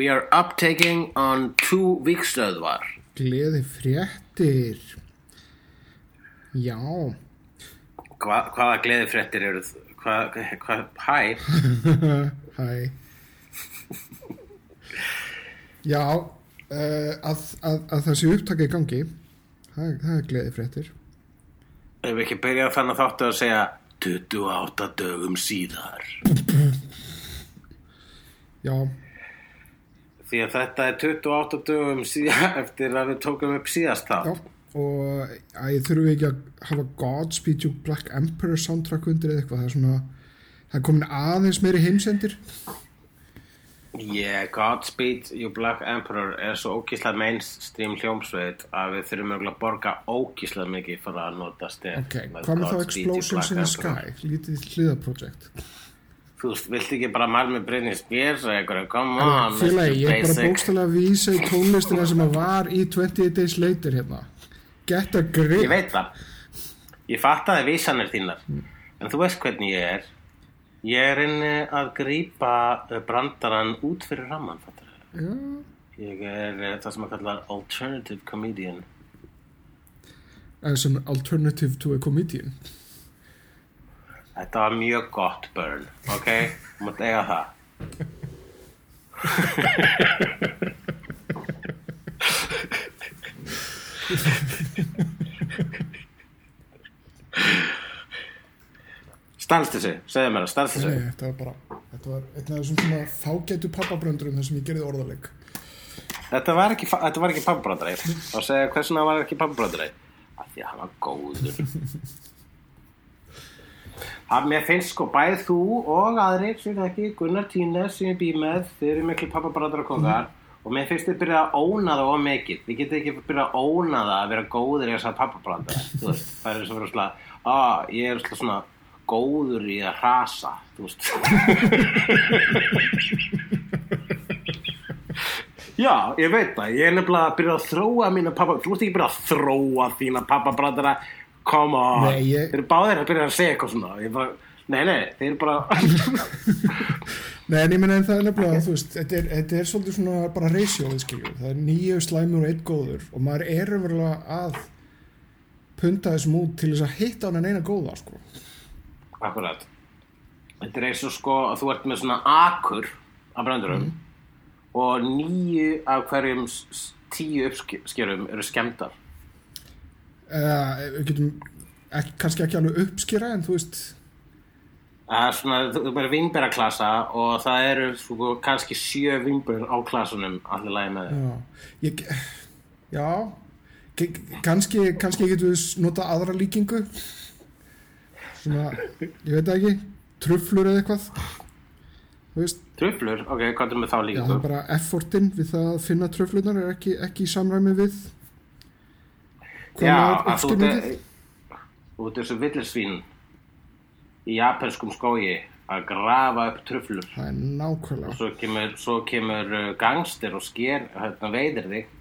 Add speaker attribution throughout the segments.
Speaker 1: We are uptaking on two vikstöðvar.
Speaker 2: Gleði fréttir. Já,
Speaker 1: Hva, hvaða gleðifréttir eru það? Hvað, hvað, hæ?
Speaker 2: hæ. Já, uh, að, að, að sé upptakið gangi, það, það er gleði fréttir.
Speaker 1: Ef við ekki byrja þannig að þáttu að segja 28 dögum síðar.
Speaker 2: Já,
Speaker 1: Því að þetta er 28 dögum síðar eftir að við tókum upp síðast
Speaker 2: já,
Speaker 1: það.
Speaker 2: og ég þurfum ekki að hafa Godspeed You Black Emperor soundtrack undir eða eitthvað, það er svona, það er komin aðeins meiri heimsendir.
Speaker 1: Yeah, Godspeed You Black Emperor er svo ógíslega mainstream hljómsveit að við þurfum að borga ógíslega mikið fyrir að nota stef.
Speaker 2: Ok, hvað með þá Explosions in the Sky, lítið hliðaprojekt?
Speaker 1: Þú viltu ekki bara mæl með Britney Spears eða eitthvað, come on,
Speaker 2: Félagi, ég er bara
Speaker 1: basic.
Speaker 2: bókstælega að vísa í tónlistina sem að var í 28 Days Later hérna. Get a grip.
Speaker 1: Ég veit það. Ég fattaði vísanir þínar. En þú veist hvernig ég er. Ég er inni að grípa eh, brandarann út fyrir það.
Speaker 2: Já,
Speaker 1: Ég er eh, það sem að kalla alternative comedian.
Speaker 2: eða sem alternative to a comedian.
Speaker 1: Þetta var mjög gott burn, ok? Mátt eiga það. Stannst þessu, segðu mér það, stannst þessu.
Speaker 2: Nei, þetta var bara, þetta var einn af þessum svona fágætu pappabröndurum þar sem ég gerði orðaleg.
Speaker 1: Þetta var ekki, ekki pappabróðari og segja hversuna var ekki pappabróðari af því að hann var góður að mér finnst sko bæð þú og aðrir sem ekki, Gunnar Tínes sem ég bý með, þeir eru miklu pappabróðara kongar og mér finnst þið byrja að óna það of mikið, þið getið ekki byrja að óna það að vera góður í þess að veist, það er eins og vera svona að ég er svona góður í að hrasa þú veist. Já, ég veit það, ég er nefnilega að byrja að þróa mína pappa, þú ert ekki að byrja að þróa þína pappabræðara, come on,
Speaker 2: Nei, ég-
Speaker 1: þeir eru báðir að byrja að segja eitthvað svona, bara, nei, nei, þeir eru bara,
Speaker 2: Nei, en ég meina en það er nefnilega, þú veist, þetta er, þetta er svolítið svona bara við skiljum. Það er nýju slæmur og einn góður og maður er umverulega að punta þessum út til þess að hitta hann en eina góða, sko.
Speaker 1: akkurat, þetta er eins og sko að þú ert með svona akur af bröndurum og nýju af hverjum tíu uppskerum eru skemmtar.
Speaker 2: Uh, við getum ekki, kannski ekki alveg uppskýra en þú veist,
Speaker 1: er svona, þú er vinnberaklassa og það eru sko, kannski sjö vinnber á klassunum allir lagi með þeim.
Speaker 2: já, já, kannski, kannski getum við nota aðra líkingu. Svona, ég veit ekki, trufflur eða eitthvað.
Speaker 1: Truflur, ok, hvað er með þá
Speaker 2: Já,
Speaker 1: líka?
Speaker 2: það er bara effortinn við það að finna tröflunar er ekki, ekki í samræmi við
Speaker 1: Já, að þú ert þessu villisvín í japanskum skógi að grafa upp truflur.
Speaker 2: Það er nákvæmlega.
Speaker 1: svo kemur, svo kemur uh, gangster og sker, hérna, veiðir þig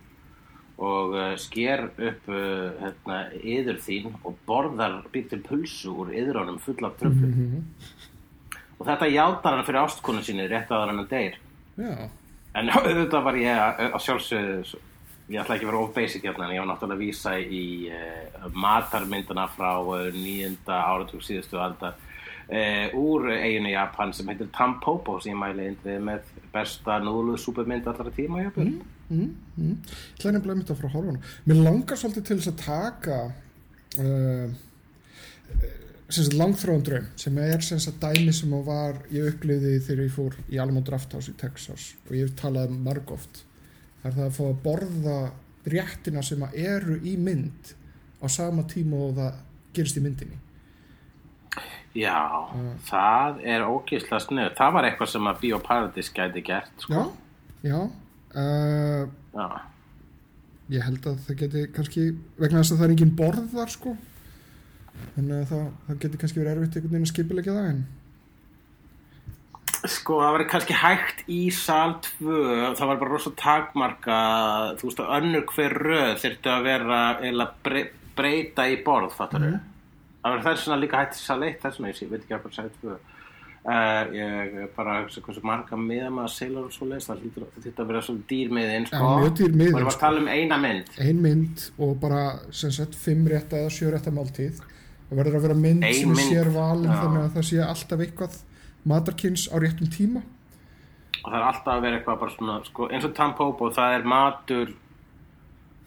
Speaker 1: og uh, sker upp uh, hérna, yður þín og borðar býr til pulsu úr yðrunum full af truflur
Speaker 2: Mhm.
Speaker 1: og þetta játar hann fyrir ástkonu sinni rétt að hann deyr.
Speaker 2: Já,
Speaker 1: En auðvitað var ég að sjálfsögðu, ég ætla ekki að vera of basic hérna, en ég var náttúrulega að vísa í uh, matarmyndina frá uh, nýjunda áratug síðustu aldar uh, úr eiginu Japan sem heitir Tampopo sem ég mæli indrið með besta núðlusúpumynd allra tíma Japan.
Speaker 2: mm, mm. ég ætla nefnilega að frá horfuna. Mér langar svolítið til þess að taka uh, langþróðan draum sem er sem sagt dæmi sem var ég upplýði þegar ég fór í Alamo Drafthouse í Texas og ég talaði margóft það er það að fá að borða réttina sem að eru í mynd á sama tíma og það gerist í myndinni
Speaker 1: Já, það er ógeðslega snöð. Það var eitthvað sem að Bíóparadís gæti gert, sko.
Speaker 2: já, já uh,
Speaker 1: Já.
Speaker 2: ég held að það geti kannski vegna þess að það er engin borð þar sko þannig að það, það geti kannski verið erfitt einhvern veginn að skipilegja það en
Speaker 1: Sko, það var kannski hægt í sal 2, það var bara rosa takmarka, þú veist að önnur hver röð þyrfti að vera eða bre breyta í borð, fattar
Speaker 2: Mhm.
Speaker 1: Það var þess vegna líka hægt í sal 1, þess vegna ég sé, veit ekki að bara sal 2. Uh, ég er bara að hugsa hversu marga miða maður selur og svo leist, það þyrfti að vera svona dýr miðin, sko.
Speaker 2: Já, mjög dýr miðinn,
Speaker 1: Og við varum
Speaker 2: sko.
Speaker 1: að tala um eina mynd.
Speaker 2: ein mynd og bara sem sagt fimm rétta eða sjö rétta máltíð það verður að vera mynd
Speaker 1: Ein
Speaker 2: sem
Speaker 1: mynd,
Speaker 2: sér valin þannig að það sé alltaf eitthvað matarkins á réttum tíma.
Speaker 1: Og það er alltaf að vera eitthvað bara svona sko, eins og Tampopo, það er matur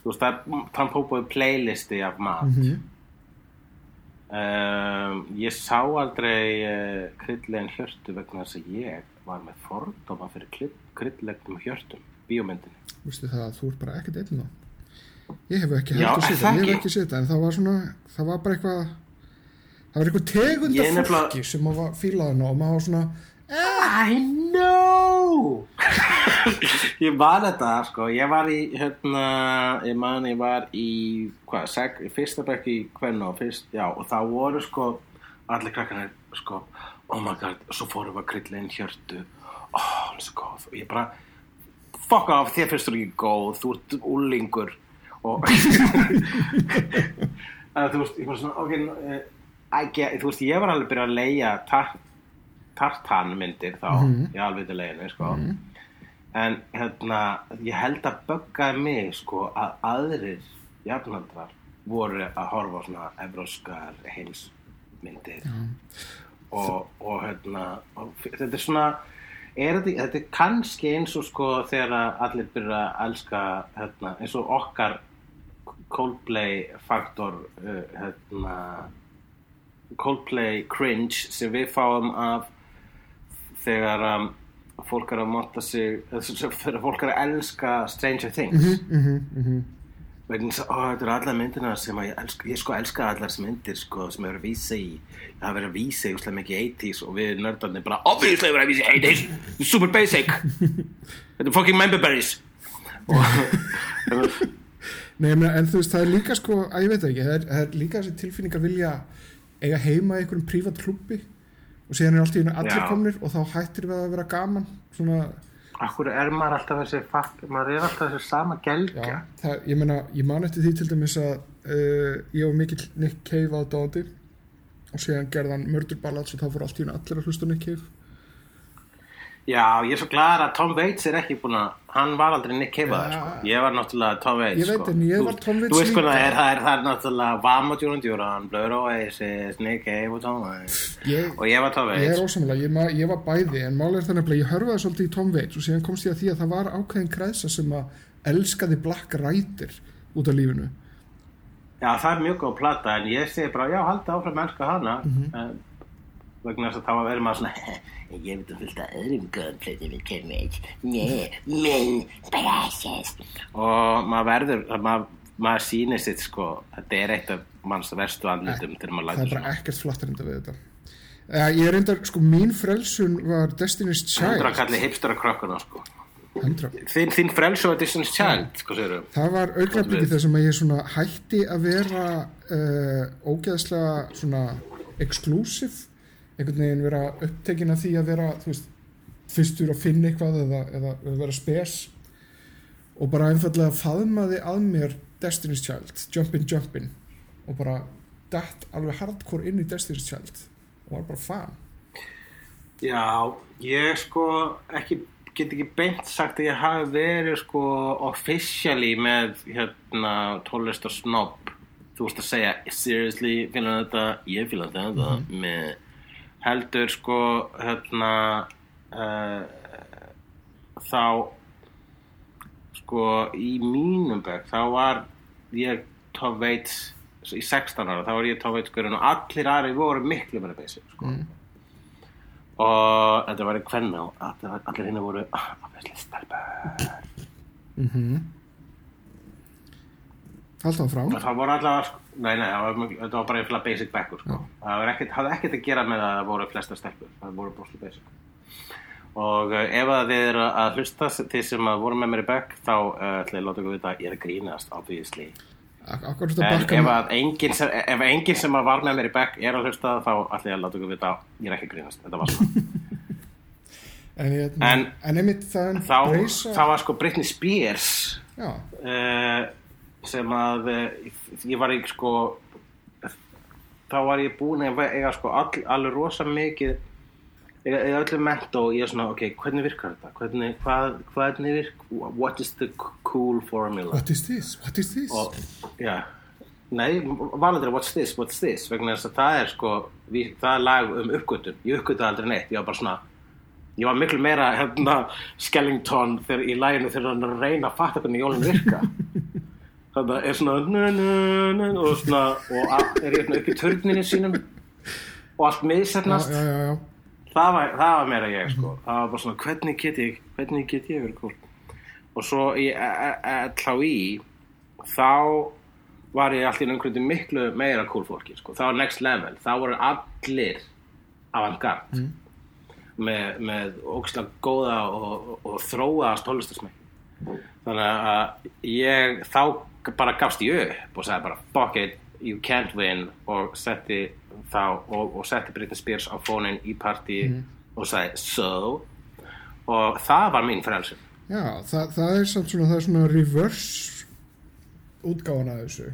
Speaker 1: þú veist, það er Tampopo er playlisti af mat.
Speaker 2: Mhm.
Speaker 1: um, ég sá aldrei uh, kryddlegin hjörtu vegna þess að ég var með fordóma fyrir kryddlegnum hjörtum bíómyndinni.
Speaker 2: Vistu það að þú ert bara ekkert einn á ég hef ekki hægt að
Speaker 1: er
Speaker 2: setja en það var svona það var bara eitthvað það var eitthvað tegund af fólki sem að var fílaðan og maður var svona
Speaker 1: I know! Ég var þetta sko. Ég var í hérna Ég man ég var í hvað, seg, fyrsta bekk í Kvenno fyrst, já, og það voru sko allir krakkarnir sko oh my god, svo fórum við að krylla inn hjörtu. Oh, hann er svo góð. Og ég bara fuck off, þér finnst þú ekki góð þú ert úlingur og þú veist, ég bara svona ok, I get, þú veist, ég var alveg byrjað að leia tar, tartanmyndir þá í alvituleginu, sko. En hérna ég held að böggaði mig sko að aðrir jafnaldrar voru að horfa á svona evróskar heimsmyndir. Og, og hérna og þetta er svona er þetta, þetta er kannski eins og sko þegar allir byrja að elska hérna, eins og okkar Coldplay faktor uh, hérna Coldplay cringe sem við fáum af þegar um, fólk er að monta sig þegar fólk er að elska Stranger Things.
Speaker 2: Mhm, mhm.
Speaker 1: vegna þess að þetta eru allar myndina sem ég elska, ég sko elska allar myndir sko, sem hefur að vísa í það verið að vísa í úslega mikið 80s og við nördarnir bara obviously hefur að vísa í 80s super basic. Þetta er fucking memberberries og
Speaker 2: Nei, en, þú veist, það er líka sko, að ég veit ekki, það er, það er líka þessi tilfinning að vilja eiga heima í einhverjum prívat klubbi og síðan er allt í hennu allir komnir og þá hættir við að vera gaman svona,
Speaker 1: Akkur er maður alltaf þessi fakk, maður er alltaf þessi sama gelgja.
Speaker 2: já, það, ég meina, ég man eftir því til dæmis að uh, ég var mikill Nick Cave aðdáðandi og síðan gerði hann Murder Ballads og þá fór allt í hennu allir að hlusta á Nick Cave
Speaker 1: Já, ég er svo gladur að Tom Waits er ekki búin að, hann var aldrei Nick Cave sko. Ég var náttúrulega Tom Waits,
Speaker 2: Ég veit,
Speaker 1: sko.
Speaker 2: en ég var Tom Waits líka.
Speaker 1: það er, það er, það er náttúrulega Vamo Duran Duran, Blur Oasis, Nick Cave og Tom Waits.
Speaker 2: ég,
Speaker 1: Og ég var Tom
Speaker 2: ég
Speaker 1: Waits.
Speaker 2: er ósamlega, ég, ég var bæði en málega er þannig að ég hörfaði svolítið í Tom Waits og síðan komst ég að því að það var ákveðin kreðsa sem að elskaði Black Rider út af lífinu
Speaker 1: Já, það er mjög góð plata, en ég segi bara, já, halda áfram að elska hana.
Speaker 2: Mhm.
Speaker 1: en, vegna þess að þá verður maður svona, ég veit að fylgta öðrum góðum plötum við Waits. Nei, minn, precious. Og maður verður, maður, maður sýnir sitt, sko, þetta er eitt af manns verstu andlutum maður
Speaker 2: það er bara ekkert flattarenda við þetta ja, ég er reyndar, sko, mín frelsun var Destiny's
Speaker 1: Hundra
Speaker 2: Child
Speaker 1: kalli hipstera krökkuna sko.
Speaker 2: 100
Speaker 1: Þín, þín frelsu var Distance Child sko
Speaker 2: það var þar sem að ég svona hætti að vera uh, ógeðslega svona exclusive einhvern veginn vera upptekin af því að vera þú veist, fyrstur að finna eitthvað eða, eða, eða vera spes. Og bara einfallega faðmaði að mér Destiny's Child, Jumpin' Jumpin' og bara dætt alveg hardcore inn í Destiny's Child. Og var bara fan.
Speaker 1: Já, ég sko ekki, get ekki beint sagt að ég hafi verið sko officially með hérna tónlist og snobb þú veist að segja seriously fílan þetta, ég fílan þetta með heldur sko hérna uh, þá sko í mínum bekk þá var ég Tom Waits í 16 ára, þá var ég Tom Waits skurinn og allir aðri voru miklu meira basic sko. Og þetta var í kvenna og allir, hinn voru stelpur
Speaker 2: mm Haldt það frá
Speaker 1: Það voru sko, nei, nei, það var, bara eitthvað basic bekkur, sko. Það ekkert, hafði ekkert að gera með að það voru flesta stelpur, það voru bóslu basic. Og uh, ef að þið eru að hlusta, þið sem að voru með mér í bekk, þá uh, ætla ég að láta ykkur vita að ég er að grínast, obviously.
Speaker 2: Ak- Akkur þetta
Speaker 1: En ef, að engin, sem- ef engin sem að var með mér í bekk er að hlusta, þá ætla ég að láta ykkur vita að ég er ekki að grínast. Þetta var svona.
Speaker 2: En, en,
Speaker 1: En-
Speaker 2: er
Speaker 1: þá, þá var sko Britney Spears
Speaker 2: Já,
Speaker 1: uh, sem að uh, ég var ekki sko þá var ég búin að eiga sko all, alveg rosa mikið eiga öllu mentó ég er svona, ok, hvernig virkar þetta? Hvernig, hvað, hvernig virk what is the cool formula?
Speaker 2: What is this, what is this?
Speaker 1: Og, já. Nei, vanlega what's this, what's this? Vegna þess að það er sko við, það er lag um uppgötun, ég uppgötu aldrei neitt. Ég var bara svona ég var miklu meira hérna Skellington í læginu þegar hann er reyna að fatta hvernig jólun virka þannig að er svona og svona og er hérna upp í törninu sínum og allt
Speaker 2: já.
Speaker 1: það var, var meira ég sko. Það var bara svona hvernig get ég hvernig get ég verið cool? Og svo í LHI þá var ég alltaf einhvern miklu meira cool fólki sko. það var next level, þá voru allir avantgard með, með ógislega góða og, og, og þróa tónlistarsmæk þannig að ég þá bara gafst ég upp og sagði bara fuck it, you can't win. Og setti þá og, og setti Britney Spears á fónin í partí og sagði so? Og það var mín frelsun
Speaker 2: já það, það er samt svona, það er svona reverse útgáfan að þessu.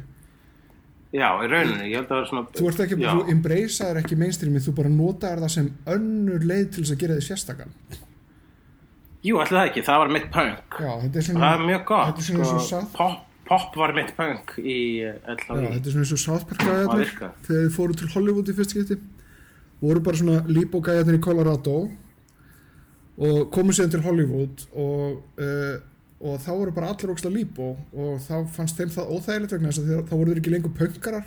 Speaker 1: Já, í rauninni, ég held að það var svona
Speaker 2: þú ert ekki,
Speaker 1: já,
Speaker 2: þú embraceaðir ekki mainstreamið, þú bara notaðir það sem önnur leið til þess að gera þið sérstakann
Speaker 1: jú, alltaf ekki, það var mitt punk.
Speaker 2: Já, þetta er svona
Speaker 1: það er mjög gott
Speaker 2: þetta er svona
Speaker 1: sko, pop, pop var mitt punk í
Speaker 2: Já,
Speaker 1: LHI
Speaker 2: þetta er svona eins og South Park gæðarnir þegar þið fóru til Hollywood í fyrst skipti. Voru bara svona líbó gæðarnir í Colorado og komu síðan til Hollywood og, uh, og þá voru bara allir ógslag líbó og þá fannst þeim það óþægilegt vegna þess að þá voru þeir ekki lengur pönkarar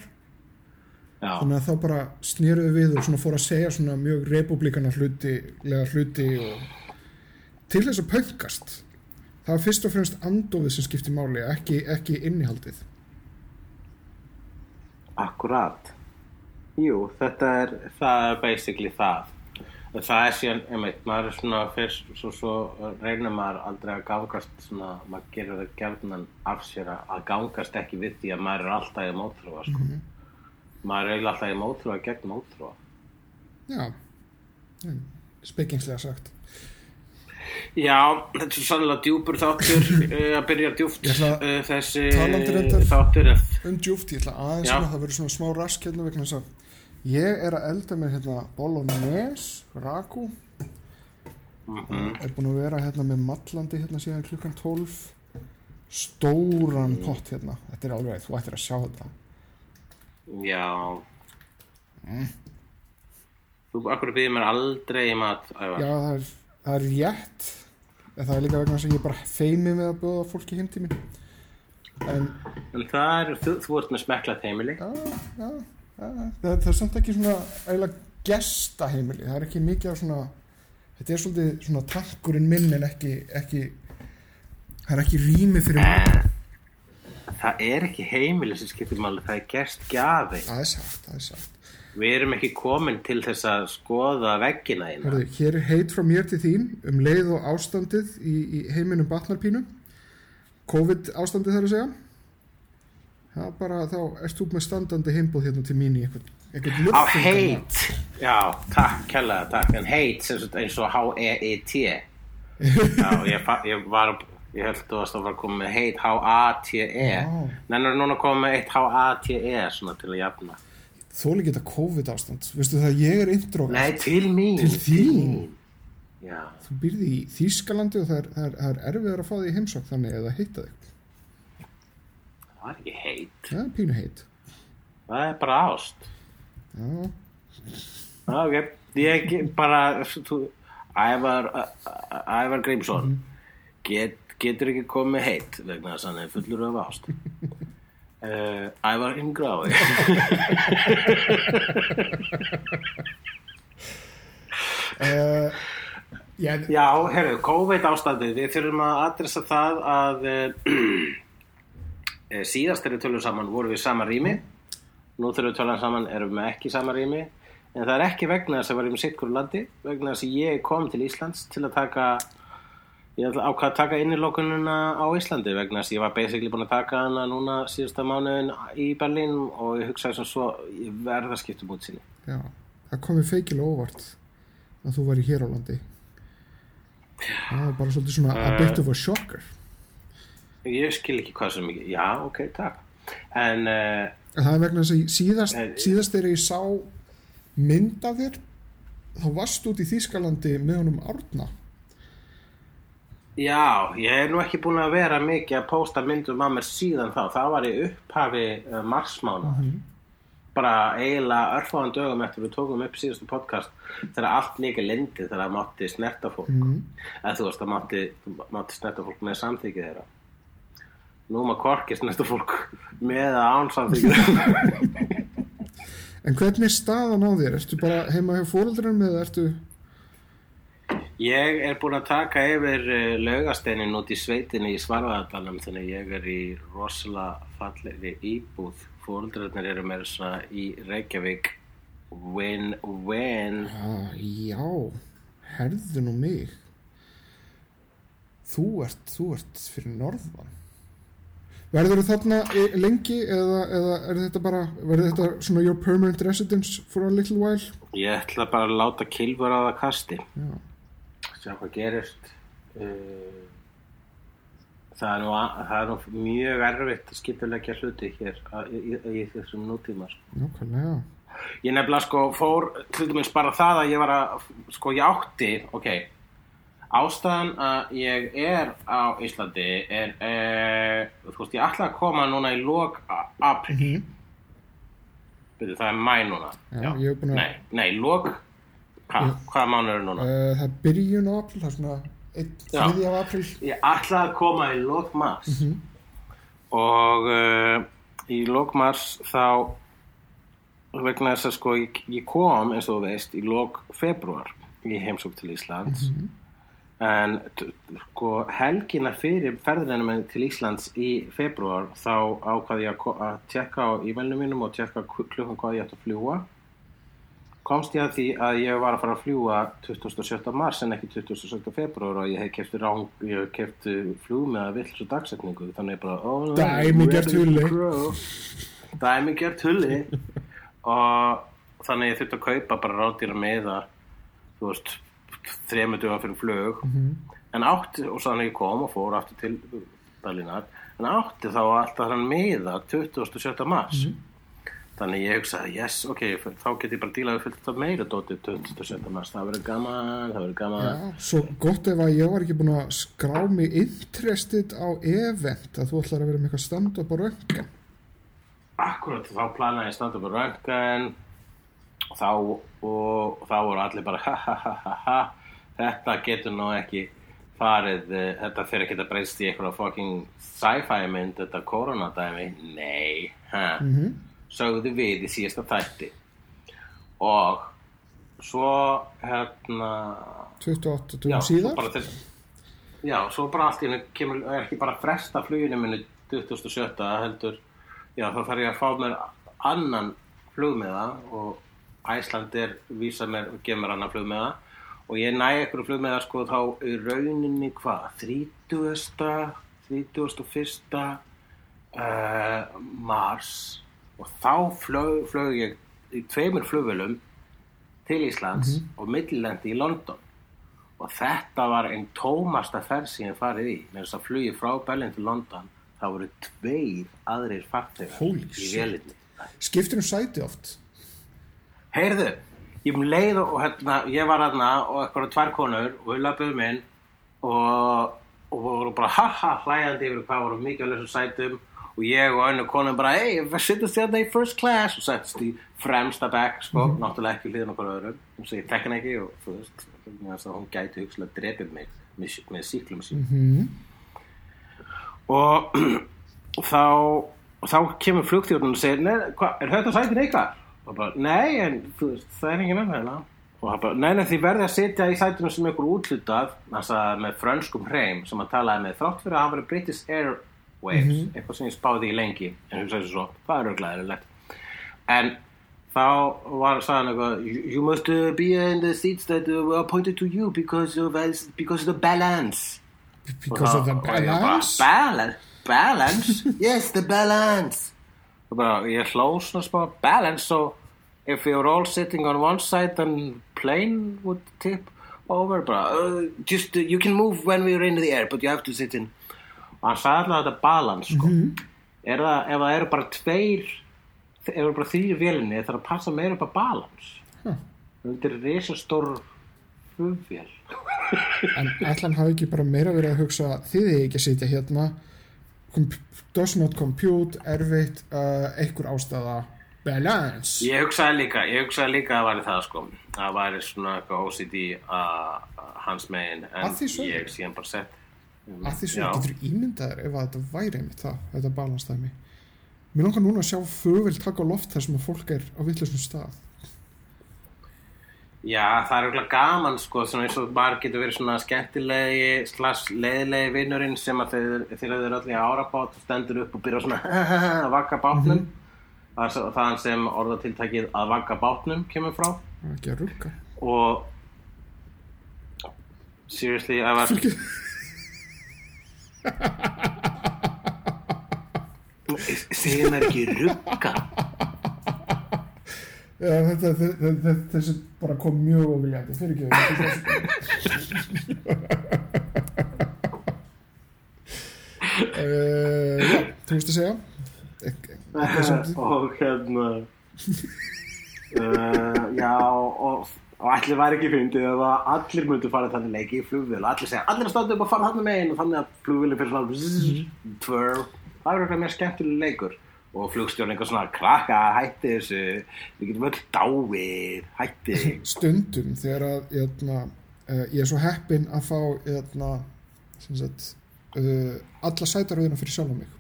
Speaker 1: já,
Speaker 2: þannig að þá bara snýruðu við og svona fóru að segja svona mjög republikana hluti, lega hluti og til þess að pönkast það var fyrst og fremst andofið sem skipti máli ekki, ekki innihaldið.
Speaker 1: Akkurat. Jú, þetta er það er basically það. Það er síðan, einmitt, maður er svona fyrst, svo, svo reynir maður aldrei að gangast svona, maður gerir það gerðnan af sér að gangast ekki við því að maður er alltaf í mótrúa sko. maður er alltaf í mótrúa gegn mótrúa
Speaker 2: Já, spekingslega sagt.
Speaker 1: Já, þetta er sannlega djúpur þáttur uh, að byrja
Speaker 2: ætla
Speaker 1: uh, þessi
Speaker 2: talandi reyndar-
Speaker 1: þáttur
Speaker 2: Um djúft, ég ætla aðeins
Speaker 1: Já.
Speaker 2: að það verður svona smá rask hérna vegna þess að ég er að elda mér hérna bolognese, ragu,
Speaker 1: Mhm.
Speaker 2: er búin að vera hérna með mallandi hérna síðan klukkan 12, stóran pott hérna, þetta er alveg, þú ættir að sjá þetta.
Speaker 1: Já Þú akkur býðir mér aldrei í mat Ævar.
Speaker 2: Já, það er, það er rétt, en það er líka vegna að ég bara feimi með að bjóða fólki heim til mín. En
Speaker 1: það er, þú, þú ert með smekklat heimili
Speaker 2: já, já, já, það, það er samt ekki svona eiginlega gesta heimili, það er ekki mikið af svona, þetta er svolítið svona tankurinn minn en ekki, ekki, það er ekki rými fyrir mig.
Speaker 1: Það er ekki heimili sem skiptir máli, það er gerst gjafi.
Speaker 2: Það er sagt, það er sagt.
Speaker 1: Við erum ekki komin til þess að skoða veggina þína.
Speaker 2: Hörðu, hér er heit frá mér til þín um leið og ástandið í, í heiminum batnarpínu. COVID ástandið þar að segja. Það er bara, þá ert þú með standandi heimbóð hérna til mín í einhvern, einhvern
Speaker 1: Á
Speaker 2: luftþungan
Speaker 1: heit, já, takk, kærlega, takk, en heit eins og H-E-I-T. Já, ég, ég var, ég held að það var komið heit H-A-T-E.
Speaker 2: Já.
Speaker 1: Nennar núna komið með eitt H-A-T-E svona til að jafna.
Speaker 2: Þóli geta COVID ástand. Veistu það, ég er introvert.
Speaker 1: Nei, til mín.
Speaker 2: Til þín?
Speaker 1: Já,
Speaker 2: Þú býrði í Þýskalandi og það er, það er, það er erfiðar að fá því heimsókn þannig eða heita þig.
Speaker 1: það er ekki heit.
Speaker 2: Það er pínu heit.
Speaker 1: Það er bara ást.
Speaker 2: Já,
Speaker 1: Ok, ég ge- bara, Ævar, Ævar Grímsson, get, getur ekki komið heitt vegna þess að hann er fullur af ást. Uh, Ævar Ingrái.
Speaker 2: uh, já,
Speaker 1: Já, herru, COVID ástandið, við þurfum að adressa það að uh, eh, síðast þegar við tölum saman vorum við sama rými nú þegar við tölum saman erum við ekki sama rými en það er ekki vegna þess að við sitt hverju landi vegna þess að ég kom til Íslands til að taka ég ætla ákvað að taka innilokununa á Íslandi vegna þess að ég var basically búin að taka hana núna síðasta mánuðin í Berlín og ég hugsaði sem svo ég verð að skipta um útsýni.
Speaker 2: Já, það komið feikilega óvart að þú væri hér á landi. Það er bara svolítið svona a bit of a shocker.
Speaker 1: Ég skil ekki hvað sem mikið já, ok, takk. En uh,
Speaker 2: það er vegna þess að síðast,
Speaker 1: Nei.
Speaker 2: síðast þegar ég sá mynd af þér þá varst út í Þýskalandi með honum Árna
Speaker 1: Já, ég hef nú ekki búin að vera mikið að pósta myndum að mér síðan þá. Það var í upphafi uh, marsmána. Bara eiginlega örfáðan dögum eftir við tókum upp síðustu podcast þegar allt líka lindi þegar það mátti snerta fólk.
Speaker 2: mm.
Speaker 1: Eða þú veist, það mátti, mátti snerta fólk með samþykið þeirra. Nú maður korki snerta fólk með að án samþykið þeirra.
Speaker 2: En hvernig er staðan á þér? Ertu bara heima hjá fóreldrunum eða ertu
Speaker 1: Ég er búin að taka yfir uh, laugasteinin út í sveitinni í Svarfaðardalum þannig ég er í rosalega fallegri íbúð. Fóreldrarnir eru meira svona í Reykjavík. Win, win.
Speaker 2: ah, Já, herðu nú mig Þú ert, þú ert fyrir norðan Verður þarna e- lengi eða, eða er þetta bara verður þetta svona your permanent residence for a little while?
Speaker 1: Ég ætla bara að láta kilfur á það kasti.
Speaker 2: Já,
Speaker 1: Sjá hvað gerist. Uh, það, er nú, það er nú mjög erfitt að skipulegja hluti hér að- í, í, í þessum nútíma. sko.
Speaker 2: nákvæmlega
Speaker 1: Ég nefnilega sko fór til dæmis bara það að ég var að sko ég átti, ok ástæðan að ég er á Íslandi er e, þú veist ég ætla að koma núna í lok a- apríl
Speaker 2: Mhm.
Speaker 1: Byrju, það er mæ núna
Speaker 2: Já, að-
Speaker 1: Nei, nei, lok hva, hvaða mánuður er núna?
Speaker 2: Uh, það er byrjun á april, það er svona einn
Speaker 1: Já.
Speaker 2: þriði af april.
Speaker 1: Ég ætla að koma í lok mars og uh, í lok mars þá vegna þess að sko ég, ég kom eins og veist í lok februar í heimsók til Íslands en t- sko helgina fyrir ferðinu minn til Íslands í februar þá ákvaði ég að, tjekka á e-mailinu mínum og tjekka kl- klukkan hvað ég ætti að fljúa komst ég að því að ég var að fara að fljúa 27. mars en ekki 27. februar og ég hef kefti ráng, ég hef kefti flug með að vill svo dagsetningu þannig ég bara oh,
Speaker 2: Dæmigert hulli.
Speaker 1: dæmigert hulli og þannig ég þurfti að kaupa bara ráðdýra meða þú veist þremur duga fyrir flug en átti og þannig ég kom og fór aftur til Berlínar en átti þá alltaf þann meða 27. mars þannig ég hugsaði yes, ok, þá get ég bara dílaði fullt af meira dóti 27. mars. Það verður gaman, það verður gaman.
Speaker 2: Já, svo gott ef að ég var ekki búin að skrá mig interested á event að þú ætlar að vera með eitthvað stand-up á röngan.
Speaker 1: Akkurat, þá planaði ég standa upp á röngan og þá, og þá voru allir bara ha ha ha ha ha þetta getur nú ekki farið, eh, þetta fyrir ekki að breyst í eitthvað fucking sci-fi mynd þetta koronadæmi, nei ha,
Speaker 2: Mm
Speaker 1: sögðu við í síðasta þætti og svo hérna
Speaker 2: 28
Speaker 1: já,
Speaker 2: dugum
Speaker 1: svo
Speaker 2: síðar.
Speaker 1: bara þess, já, svo bara allt í kemur, ekki bara að fresta fluginu minni 2007 heldur, já, þá þarf ég að fá mér annan flugmiða og Æslandir vísa mér og gefur annan flugmiða og ég næ ekkur flugmiða sko þá í rauninni hvað, 30. 31. Uh, mars og þá flög, flög ég í tveimur flugvölum til Íslands og millilendi í London. Og þetta var einn tómasta ferð sem ég farið í. Með þess að flugi frá Berlin til London þá voru tveir aðrir farþegar
Speaker 2: Holy
Speaker 1: í
Speaker 2: shit.
Speaker 1: vélinni
Speaker 2: Skiptir um sæti oft.
Speaker 1: Heyrðu, ég um leið og hérna, ég var hérna og eitthvað tvær konur og við löpum inn og, og voru bara haha hlæjandi yfir hvað voru mikið á þessum sætum og ég og önnu konum bara hey, sittast þérna í first class og settist í fremsta back sko, náttúrulega ekki hlýðan okkur öðrum. Sem ég tekna ekki? Og þú veist þess hún gæti hugsalega drepið mig með, með síklum sín
Speaker 2: Mm
Speaker 1: og þá og þá kemur flugþjórnum og segir "Nei, hva, er þetta sætin eitthvað? og bara, nei, en veist, það er engin hérna. Og hann bara, nei, nei, þið verði að sitja í sætunum sem ykkur útlutað þannig að með frönskum hreim sem að talaði með þrátt fyrir að hafa verið British Air waves, eitthvað sem ég spáði í lengi en hugsaði svo, það er örglega eðlilegt. En þá var sagðan eitthvað you, you must uh, be in the seats that uh, were appointed to you because of, as- because of the balance.
Speaker 2: Because of the
Speaker 1: Og ég bara,
Speaker 2: balance?
Speaker 1: Balance? Balance? yes, the balance. Og bara, ég hló svona smá balance, so if you're all sitting on one side then plane would tip over. Bara, uh, just, uh, you can move when we're in the air but you have to sit in og hann sagði alltaf þetta balance sko. er það, ef það eru bara tveir ef það eru bara þrýri vélinni það er að passa meira upp að balance
Speaker 2: Huh.
Speaker 1: þetta er risastór flugvél.
Speaker 2: En ætlan hafi ekki bara meira verið að hugsa þið er ekki að sitja hérna. Does not compute, erfitt uh, einhver ástæða. Balance.
Speaker 1: Ég hugsaði líka, ég hugsaði líka að það væri það sko. Að væri svona eitthvað OCD að hans megin en ég síðan bara sett
Speaker 2: að því
Speaker 1: já.
Speaker 2: getur ímyndaður ef þetta væri einmitt það, þetta balance dæmi? Mér langar núna að sjá flugvel taka á loft þar sem að fólk er á vitlusum stað.
Speaker 1: Já, það er auðvitað gaman sko svona eins og bara getur verið svona skemmtilegi slags leiðilegi vinnurinn sem að þeir, þeir eru öll í árabát stendur upp og byrja svona að vagga bátnum. Það er þaðan sem orðatiltækið að vagga bátnum kemur frá.
Speaker 2: Það er ekki að rugga.
Speaker 1: Og seriously, ef að segir mér ekki rugga?
Speaker 2: Já, þetta, þetta, þetta, þessi bara kom mjög ofiljandi fyrir ekki uh, Já, þú veist að segja. Ek-
Speaker 1: og hérna uh, já og, og allir væri ekki fyndið ef að allir myndu fara þannig leiki í flugvél. Og allir segja, allir að státa upp að fara þannig megin. Og þannig að flugvélinn fyrir svona bzzz, tvör, það er eitthvað mér skemmtileg leikur. Og flugstjórn eitthvað svona krakka, hætti þessu. Við getum öll dáið, hætti.
Speaker 2: Stundum þegar að jötna, uh, ég er svo heppinn að fá jötna, sem sagt, uh, alla sætaröðina fyrir sjálf mig.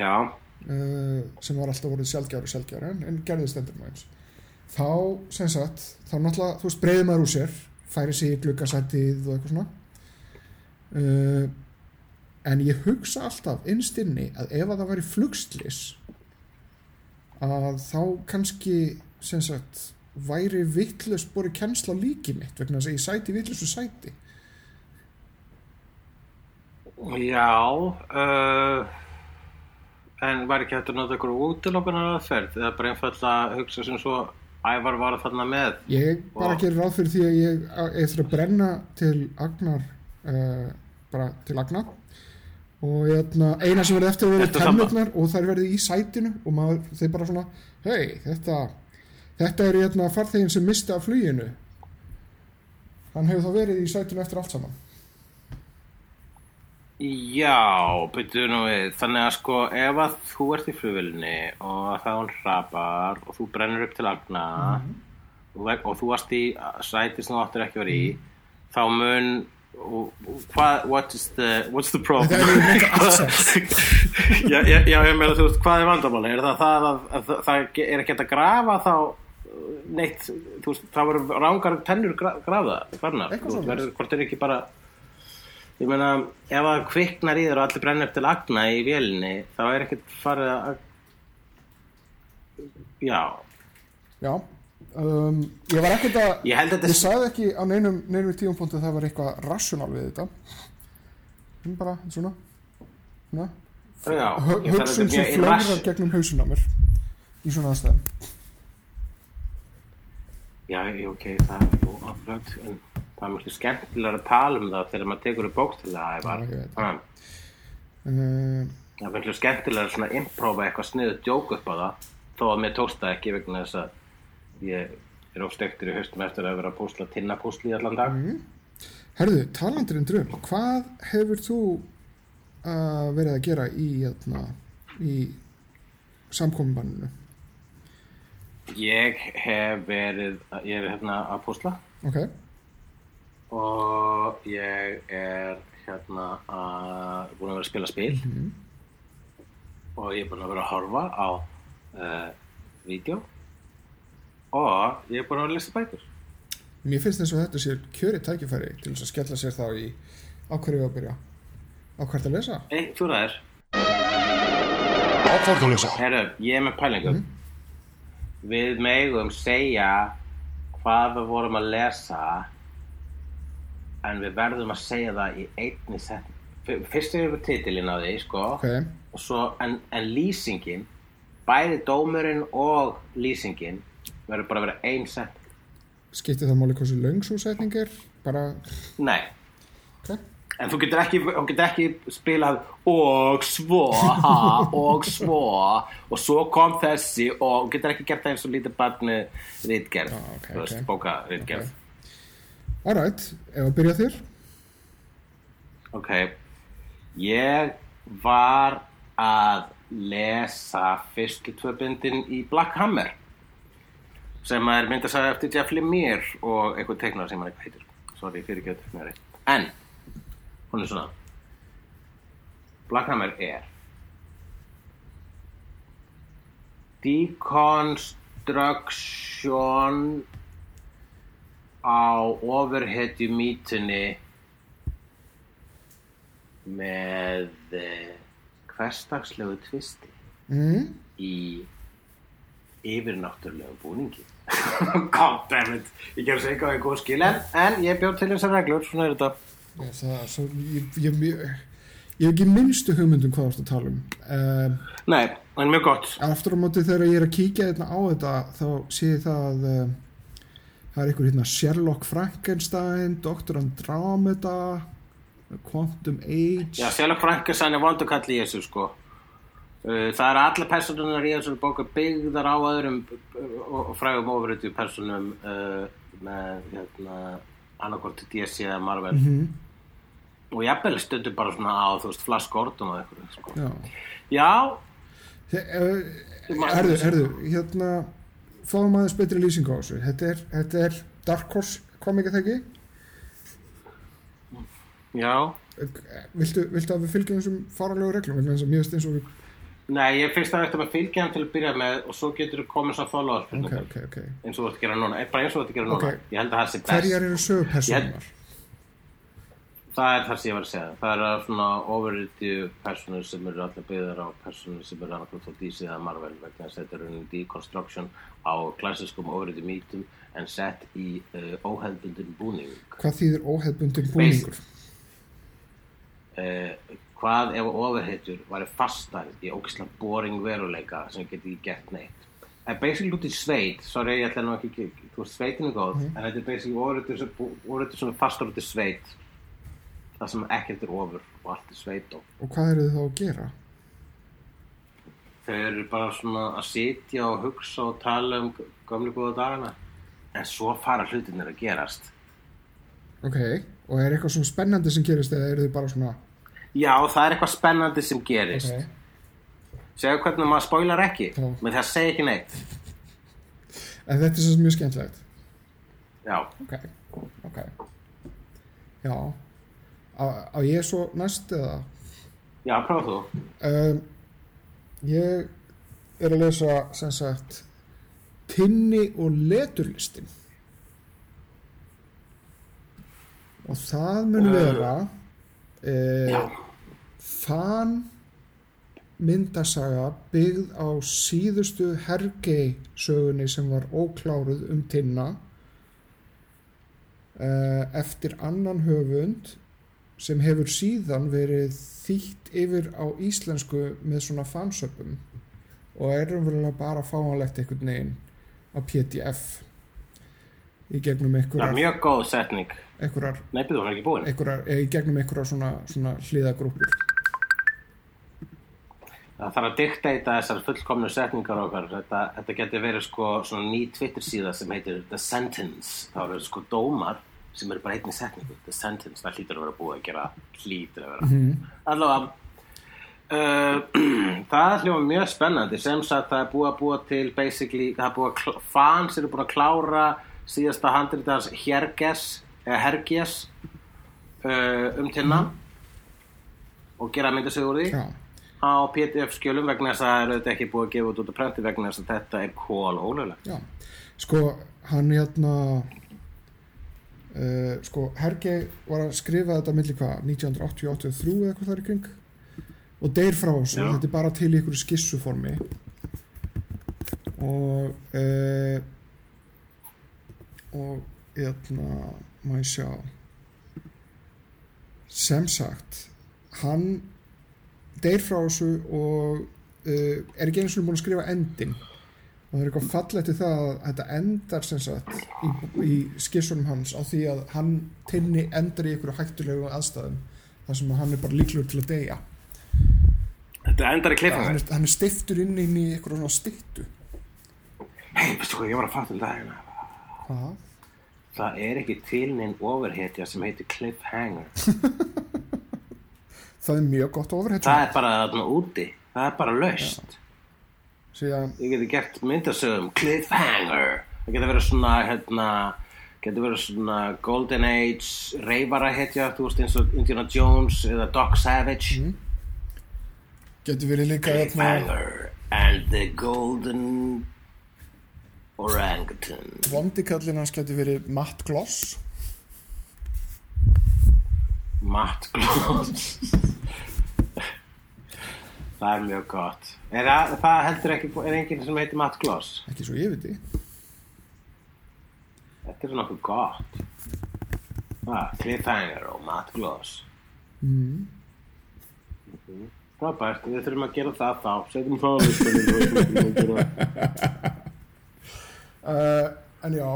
Speaker 1: Já,
Speaker 2: uh, sem var alltaf voruð sjálfgjár og sjálfgjár en, en gerði stendur maður eins þá sem sagt, þá náttúrulega þú veist, breiði maður úr sér, færi sig í gluggasætið og eitthvað svona. Uh, en ég hugsa alltaf innst inni að ef að það væri flugslis að þá kannski sem sagt væri vittlust bori kennsla á líki mitt vegna að ég sæti vittlustu sæti.
Speaker 1: Já uh, en var ekki hægt að nota ykkur útilokunar aðferð eða bara einfallega að hugsa sem svo ævar var þarna með.
Speaker 2: Ég bara
Speaker 1: Og-
Speaker 2: gerir ráð fyrir því að ég, þurf að brenna til agnar uh, bara til agna og hérna, eina sem verði eftir að
Speaker 1: sammála?
Speaker 2: tennurnar og þær verði í sætinu og maður, þeir bara svona hei, þetta þetta er hérna farþegin sem misti af fluginu. Hann hefur þá verið í sætinu eftir allt saman
Speaker 1: Já, byrjuðu nú við, þannig að sko ef að þú ert í flugvélni og það hún hrapar og þú brennur upp til agna og, og þú varst í sæti sem þú áttir ekki að vera í þá mun hvað, what is the what's the problem? Já, já, já, ég meina þú veist, hvað er vandamáli? Er það það að, að, að það er ekki að grafa þá uh, neitt, þú veist, það verður rángar tennur gra, grafa, grafnar,
Speaker 2: Eitthvað
Speaker 1: Þú veist, hvort er ekki bara Ég meina, ef það kviknar í þér og allir brennir til agna í vélinni, þá er ekkert farið að... Já,
Speaker 2: Já. Um, Ég var ekkert að
Speaker 1: ég að
Speaker 2: Ég sagði ekki á neinum, neinum tíumpunktu að það var eitthvað rassjonal við þetta. Bara svona. Svona.
Speaker 1: Já,
Speaker 2: hugsun sem flögrar gegnum hausun á mér í svona aðstæðum.
Speaker 1: Já, ég- ok, það er jú, aflögt, en það er mjög skemmtilega að tala um það þegar maður tekur upp ævar.
Speaker 2: Já, ég veit.
Speaker 1: Ah,
Speaker 2: uh,
Speaker 1: Það er mjög skemmtilega svona að imprófa eitthvað sniðu djók upp á það, þó að mér tókst það ekki vegna þess að ég er ofstektur í haustum eftir að vera að púsla tinnapúsli í allan dag.
Speaker 2: Herðu, talandur um dröm hvað hefur þú uh, verið að gera í, hérna, í samkominnbanninu
Speaker 1: Ég hef verið, ég er hérna að púsla
Speaker 2: ok,
Speaker 1: og ég er hérna að búin að vera að spila spil. Og ég er búin að vera að horfa á uh, vídeo. Og ég er búin að vera að lesa bækur.
Speaker 2: Mér finnst eins og þetta sé kjöri tækifæri til þess að skella sér þá í á hverju við að byrja. Á hvert að lesa?
Speaker 1: Ei, þú ræðir.
Speaker 3: Áfram að lesa.
Speaker 1: Herru, ég er með pælingu Við megum segja hvað við vorum að lesa en við verðum að segja það í einni setning Fyrst er við titilinn á því, sko
Speaker 2: ok,
Speaker 1: og svo, en, en lýsingin bæði dómurinn og lýsingin verður bara að vera ein setning
Speaker 2: skipti það máli hversu löng svo setning er? Bara,
Speaker 1: Nei,
Speaker 2: ok.
Speaker 1: En þú getur ekki, getur ekki spilað og svo, ha, og svo og svo kom þessi og getur ekki gert það eins og lítið barn með rítgerð,
Speaker 2: Ah, ok,
Speaker 1: þú veist,
Speaker 2: ok.
Speaker 1: bóka rítgerð
Speaker 2: alright, ef að byrja þér.
Speaker 1: Ok, ég var að lesa fyrstu tvö bindin í Black Hammer sem er myndasæði eftir Jeff Lemire og eitthvað teiknar sem hann eitthvað heitir. Sorry, fyrir ekki að teiknari. En, hún er svona. Black Hammer er deconstruction á ofurhetju mítunni með eh, hversdagslegu tvisti
Speaker 2: mm.
Speaker 1: í yfirnáttúrulegu búningi. God damn it. Ég gerði sig eitthvað í góð skil en, en ég bjóð til þessar reglur, svona er þetta.
Speaker 2: Já, það, svo, ég, ég, ég, ég hef ekki minnstu hugmyndum hvað þú ert að tala um. Um
Speaker 1: nei, en mjög gott.
Speaker 2: aftur á móti þegar ég er að kíkja hérna á þetta þá sé ég það að um, það er einhver hérna Sherlock Frankenstein Dr. Andromeda Quantum Age.
Speaker 1: Já, Sherlock Frankenstein er vondukall í þessu sko. Uh, það eru alla personunar í þessum bóku byggðar á öðrum uh, og frægum ofurötu personum uh, með hérna, annarkvort DC eða Marvel.
Speaker 2: Mhm,
Speaker 1: og jafnvel stundum bara svona á þú veist Flash Gordon og eitthvað sko.
Speaker 2: Já,
Speaker 1: já,
Speaker 2: Þe-
Speaker 1: Ég man-
Speaker 2: Herðu, herðu, hérna fáum aðeins betri lýsing á þessu. Þetta er, þetta er Dark Horse kom ekki það ekki?
Speaker 1: já.
Speaker 2: Viltu, viltu að við fylgjum þessum faralegu reglum? Vegna þess að mér finnst eins og við
Speaker 1: Nei, ég finnst það eftir að fylgja hann til að byrja með og svo getur þú komið svo follow-up
Speaker 2: ok,
Speaker 1: spurningar
Speaker 2: ok, ok.
Speaker 1: Eins og þú ert að gera núna, bara eins og þú ert að gera núna.
Speaker 2: Ok.
Speaker 1: ég held að það sé best.
Speaker 2: Hverjar eru sögupersonar?
Speaker 1: Það er það sem ég var að segja. Það eru svona overriti personur sem eru allir byggðar á personur sem eru annarkvæmt á DC eða Marvel vegna að þetta er unni deconstruction á klassiskum overriti mítum en sett í uh, óhefbundin búning.
Speaker 2: Hvað þýðir óhefbundin búningur?
Speaker 1: uh, hvað ef overhittur væri fastar í ógislega boring veruleika sem geti ekki gert neitt? En basically út í sveit. Sorry ég ætla nú ekki ekki- þú veist sveitin er góð en þetta er basically overhittur sem, er fastar út í sveit það sem ekkert er ofur og allt er sveit og
Speaker 2: Og hvað eru þið þá að gera?
Speaker 1: þau eru bara svona að sitja og hugsa og tala um gömlu góða dagana. En svo fara hlutinir að gerast.
Speaker 2: Ok, og er eitthvað svona spennandi sem gerist eða eru þið bara svona
Speaker 1: já það er eitthvað spennandi sem gerist.
Speaker 2: Ok,
Speaker 1: segja hvernig maður spoilar ekki
Speaker 2: Já.
Speaker 1: menn það segja ekki neitt.
Speaker 2: En þetta er svo mjög skemmtilegt.
Speaker 1: Já.
Speaker 2: Ok, ok. Já Á, ég svo næst eða?
Speaker 1: Já, prófa þú.
Speaker 2: um, Ég er að lesa sem sagt Tinni og leturlistin. Og það mun
Speaker 1: Uh,
Speaker 2: vera uh, fan myndasaga byggð á síðustu Hergei sögunni sem var ókláruð um Tinna uh, eftir annan höfund sem hefur síðan verið þýtt yfir á íslensku með svona fansöpum og er umverulega bara fáanlegt einhvern veginn á PDF í gegnum
Speaker 1: er
Speaker 2: einhverjar,
Speaker 1: mjög góð setning.
Speaker 2: einhverjar,
Speaker 1: Nei, er
Speaker 2: einhverjar, eh, í gegnum einhverjar svona, svona hliðagrúpur
Speaker 1: Það þarf að dikteita þessar fullkomnu setningar okkar. Þetta, þetta getur verið sko svona ný Twitter síða sem heitir The Sentence. Það eru sko dómar sem eru bara einni setningu. The Sentence, það hlýtur að vera búið að gera, hlýtur að vera.
Speaker 2: mm.
Speaker 1: Allavega, uh, það hljóma mjög spennandi sem sagt það er búið að búa til basically, það er búið að fans eru búin að klára síðasta handritans Herges, eða Herges uh, um tinna og gera myndasögur úr því
Speaker 2: Já,
Speaker 1: á PDF skjölum vegna þess að það eru þetta ekki búið að gefa út út á prenti vegna þess að þetta er kól ólöglegt
Speaker 2: já, sko hann hérna uh, sko, Hergei var að skrifa þetta milli hvað, 1980-83 eða eitthvað þar í kring? Og deyr frá þessu,
Speaker 1: Já.
Speaker 2: þetta er bara til í ykkur skissuformi. Og uh, og hérna ég sjá. Sem sagt hann deyr frá þessu og uh, er ekki eins og búin að skrifa endin og það er eitthvað fallegt í það að þetta endar sem sagt í, í skissunum hans á því að hann tinni endar í einhverju hættulegu aðstæðum þar sem hann er bara líklegur til að deyja
Speaker 1: Þetta endar í
Speaker 2: hann
Speaker 1: klifangar.
Speaker 2: er, hann er stiftur inn í einhverju svona stittu
Speaker 1: Hei, veistu hvað, ég var að fatta um dagina.
Speaker 2: Hvað?
Speaker 1: Það er ekki til neinn overhetja sem heitir cliffhanger.
Speaker 2: það er mjög gott ofurheit
Speaker 1: Það er bara úti. Það er bara laust.
Speaker 2: Síðan
Speaker 1: Ég geti gert myndasögum cliffhanger. Það getur verið svona, hérna, getur verið svona Golden Age reyfara hetja, þú veist eins og Indiana Jones eða Doc Savage.
Speaker 2: getur verið líka hérna,
Speaker 1: Cliffhanger and the Golden Orangutan.
Speaker 2: vondikallin hans getur verið Matt Gloss
Speaker 1: Matt Gloss Það er mjög gott. Er það, það heldur ekki er enginn sem heitir Matt Gloss?
Speaker 2: Ekki svo ég viti.
Speaker 1: Þetta er nokkuð gott. Ah, Cliffhanger og Matt Gloss.
Speaker 2: Mm.
Speaker 1: Frábært, við þurfum að gera það þá. Setjum það listan
Speaker 2: uh, en já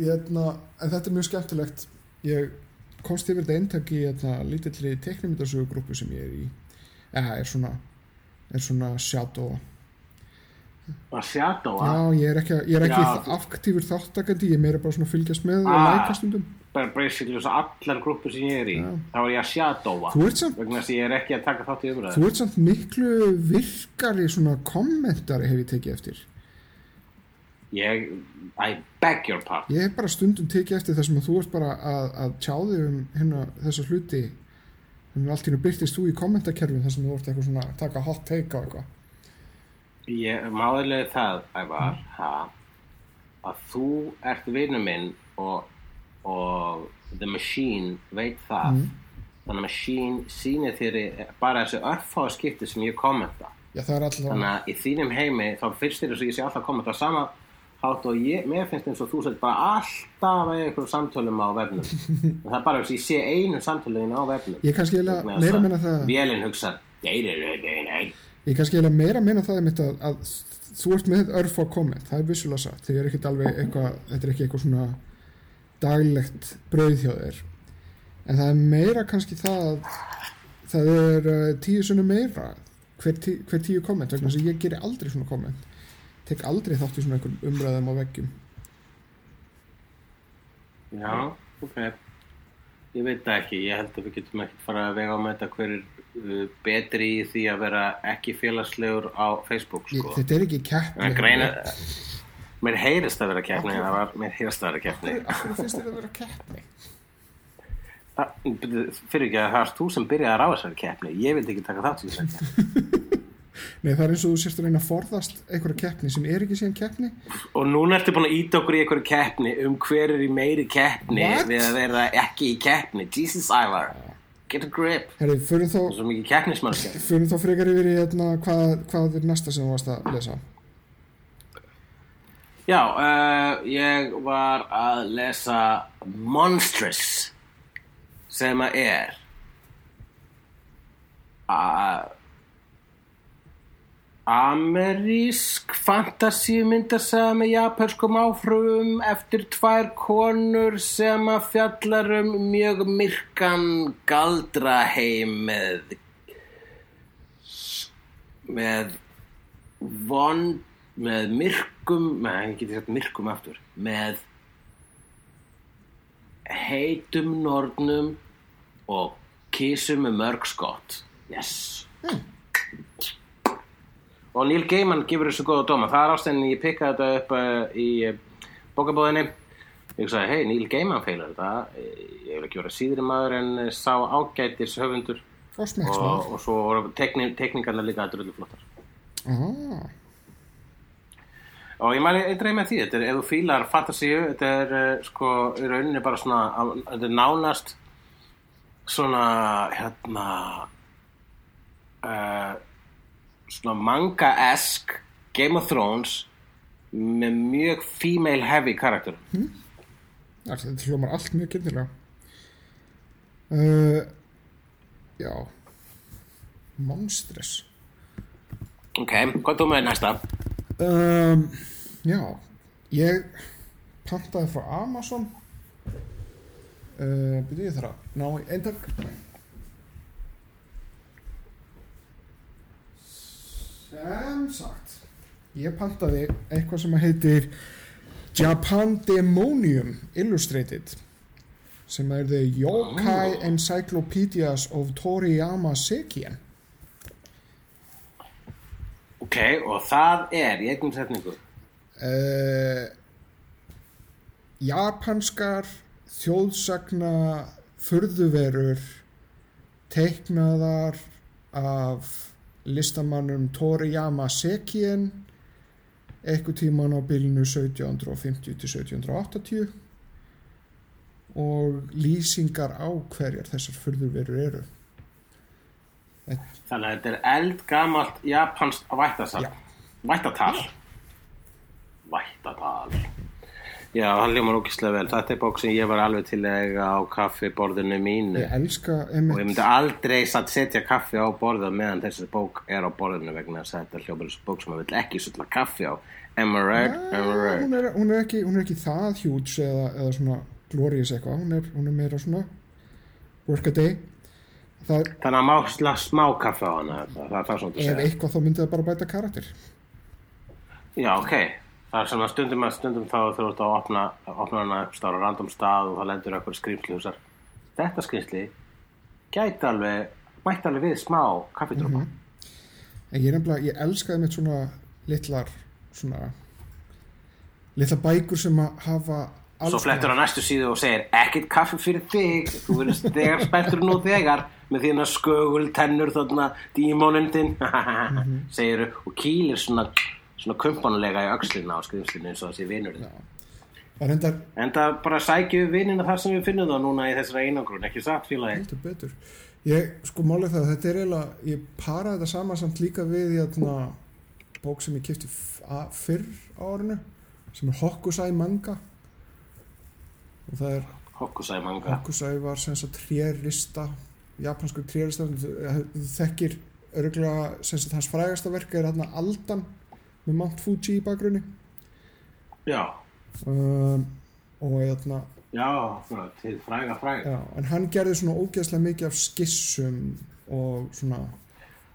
Speaker 2: hérna, en þetta er mjög skemmtilegt. Ég komst yfir þetta eintak í hérna, lítillri teknimyndasögugrúpu sem ég er í. Eða er svona er svona shadow
Speaker 1: Og Shadow
Speaker 2: já, ég er ekki, ég er ekki aktífur þáttakandi ég er meira bara svona að fylgjast með og
Speaker 1: Ah.
Speaker 2: læka stundum.
Speaker 1: bara basically svo allar grúpur sem ég er í
Speaker 2: Já.
Speaker 1: þá er ég að shadowa
Speaker 2: þú ert samt,
Speaker 1: vegna þess að ég er ekki að taka þátt í umræðu.
Speaker 2: Þú ert samt miklu virkari svona kommentari hef ég tekið eftir.
Speaker 1: Ég, I beg your pardon.
Speaker 2: Ég hef bara stundum tekið eftir þessum að þú ert bara að, að tjá þig um hérna þessa hluti að allt í hennu byrtist þú í kommentakerfin þar sem þú ert eitthvað svona að taka hot take á eitthvað
Speaker 1: Ég máðilega það, Ævar, ha, að þú ert vinnu minn og, og The Machine veit það. Þannig að Machine sýnir þér bara þessu örfáðu skipti sem ég kommenta.
Speaker 2: Já það
Speaker 1: Þannig að í þínum heimi þá finnst þér þess að ég sé alltaf kommenta á sama hátt og ég, mér finnst eins og þú sett bara alltaf að eiga einhverjum samtölum á vefnum. Það er bara þess að ég sé einu samtölum á vefnum.
Speaker 2: Ég kannski
Speaker 1: þess
Speaker 2: meira
Speaker 1: að
Speaker 2: meina það
Speaker 1: Vélinn hugsa.
Speaker 2: Ég kannski eiginlega meira meina það að, að þú ert með örf á komment það er vissulega satt, þegar er ekkert alveg eitthvað þetta er ekki eitthvað svona daglegt brauð hjá þér en það er meira kannski það að það er uh, tíu sunni meira hver, tí, hver tíu komment þess að ég geri aldrei svona komment tek aldrei þátt í svona einhverjum umræðum á veggjum
Speaker 1: Já, ok. Ég veit það ekki, ég held að við getum ekkert fara að vega á með þetta hver er uh, betri í því að vera ekki félagslegur á Facebook, sko.
Speaker 2: þetta er ekki keppni
Speaker 1: greina, mér heyrist að vera keppni, var, mér heyrist að vera keppni.
Speaker 2: hverju finnst þér að vera keppni
Speaker 1: Fyrir ekki að það varst þú sem byrjaði að ráða þessari keppni, ég vildi ekki taka þátt í þessari keppni.
Speaker 2: Nei, það er eins og þú sérst að reyna að forðast einhverja keppni sem er ekki síðan keppni
Speaker 1: Og núna ertu búin að íta okkur í einhverju keppni um hver er í meiri keppni
Speaker 2: What?
Speaker 1: við að vera ekki í keppni. Jesus Ivar, get a grip.
Speaker 2: Herri, fyrir þá,
Speaker 1: svo mikið keppnismannskja.
Speaker 2: fyrir þá frekar yfir í hérna, hvað, hvað er næsta sem þú varst að lesa
Speaker 1: Já, uh, ég var að lesa Monstrous sem að er að amerísk fantasíumyndasaga með japanskum áhrifum eftir tvær konur sem að fjallar um mjög myrkan galdraheim með með vond með myrkum með, ég geti sagt myrkum aftur með heitum nornum og kísum með mörg skott. Yes og Neil Gaiman gefur þessu góða dóma. Það er ástæðin ég pikkaði þetta upp uh, í uh, bókabóðinni. Ég sagði, hei, Neil Gaiman feilar þetta. Ég vil ekki vera síðri maður en eh, sá ágætis höfundur.
Speaker 2: Og
Speaker 1: og, svo voru tekni, tekningarna líka drullu flottar.
Speaker 2: Ah,
Speaker 1: og ég mæli eindreið með því þetta er, ef þú fílar fantasíu þetta er uh, sko í rauninni bara svona þetta er nánast svona hérna uh, svona manga-esk Game of Thrones með mjög female heavy karakter
Speaker 2: Allt, þetta hljómar allt mjög kynnilega uh, Já. Monstress
Speaker 1: ok, hvað þú með næsta?
Speaker 2: um, Já. Ég pantaði frá Amazon. Uh, Byrju ég þar að ná í eintak Sem sagt Ég pantaði eitthvað sem heitir Japan Demonium Illustrated sem er The Yokai
Speaker 1: Oh.
Speaker 2: Encyclopedias of Toriyama Sekien
Speaker 1: ok, og það er í einnum setningu
Speaker 2: uh, japanskar þjóðsagna furðuverur teiknaðar af listamannum Toriyama Sekien eitthvað tíman á bylnu 1750 til 1780 og lýsingar á hverjar þessar furðuverur eru.
Speaker 1: Þannig að þetta er eldgamalt japanskt vættasal
Speaker 2: Já.
Speaker 1: vættatal. Vættatal já, það ljómar ókíslega vel. Þetta er bók sem ég var alveg til að eiga á kaffiborðinu mínu.
Speaker 2: Ég elska
Speaker 1: og ég myndi aldrei satt setja kaffi á borðið meðan þessi bók er á borðinu vegna þess að þetta er hljómar þessi bók sem maður vill ekki sulla kaffi á. I right?
Speaker 2: hún, er, hún, er ekki, hún er ekki það hjúts eða, eða svona glorious eitthvað. Hún hún er meira svona work a day. Það
Speaker 1: þannig að má slá smá kaffi á hana. Það, það er það svona að
Speaker 2: ef
Speaker 1: segja.
Speaker 2: eitthvað þá myndi það bara bæta karakter.
Speaker 1: Já, ok það er að stundum að stundum þá þú ert að opna, opna hana upp stára random stað og það lendur eitthvað skrýmsli húsar þetta skrýmsli gæti alveg mætti alveg við smá kaffidrópa
Speaker 2: en ég er nefnilega, ég elskaði mitt svona litlar svona litlar bækur sem að hafa alls
Speaker 1: Svo flettur á næstu síðu og segir ekkert kaffi fyrir þig, þú verður þegar spenntur nú þegar með þína skögul tennur þarna dímónin þinn.
Speaker 2: Mhm.
Speaker 1: segir og kýlir svona, svona kumpanlega í öxlina á skrifslinu eins og þessi vinur þinn.
Speaker 2: það er enda
Speaker 1: En það bara sækju vinnina þar sem við finnum það núna í þessara einangrun, ekki satt félagi?
Speaker 2: heldur betur ég, sko málið það, þetta er eiginlega ég paraði þetta saman samt líka við hérna, bók sem ég kipti fyrr á árinu sem er Hokusai manga og það er
Speaker 1: Hokkusæði manga.
Speaker 2: Hokusai var sem sagt trérista japanskur trérista þú þekkir örgulega sem sagt hans frægasta verk er hérna Aldan með Mount Fuji í bakgrunni
Speaker 1: Já,
Speaker 2: um, og hérna
Speaker 1: já, til fræga fræga.
Speaker 2: já, en hann gerði svona ógeðslega mikið af skissum og svona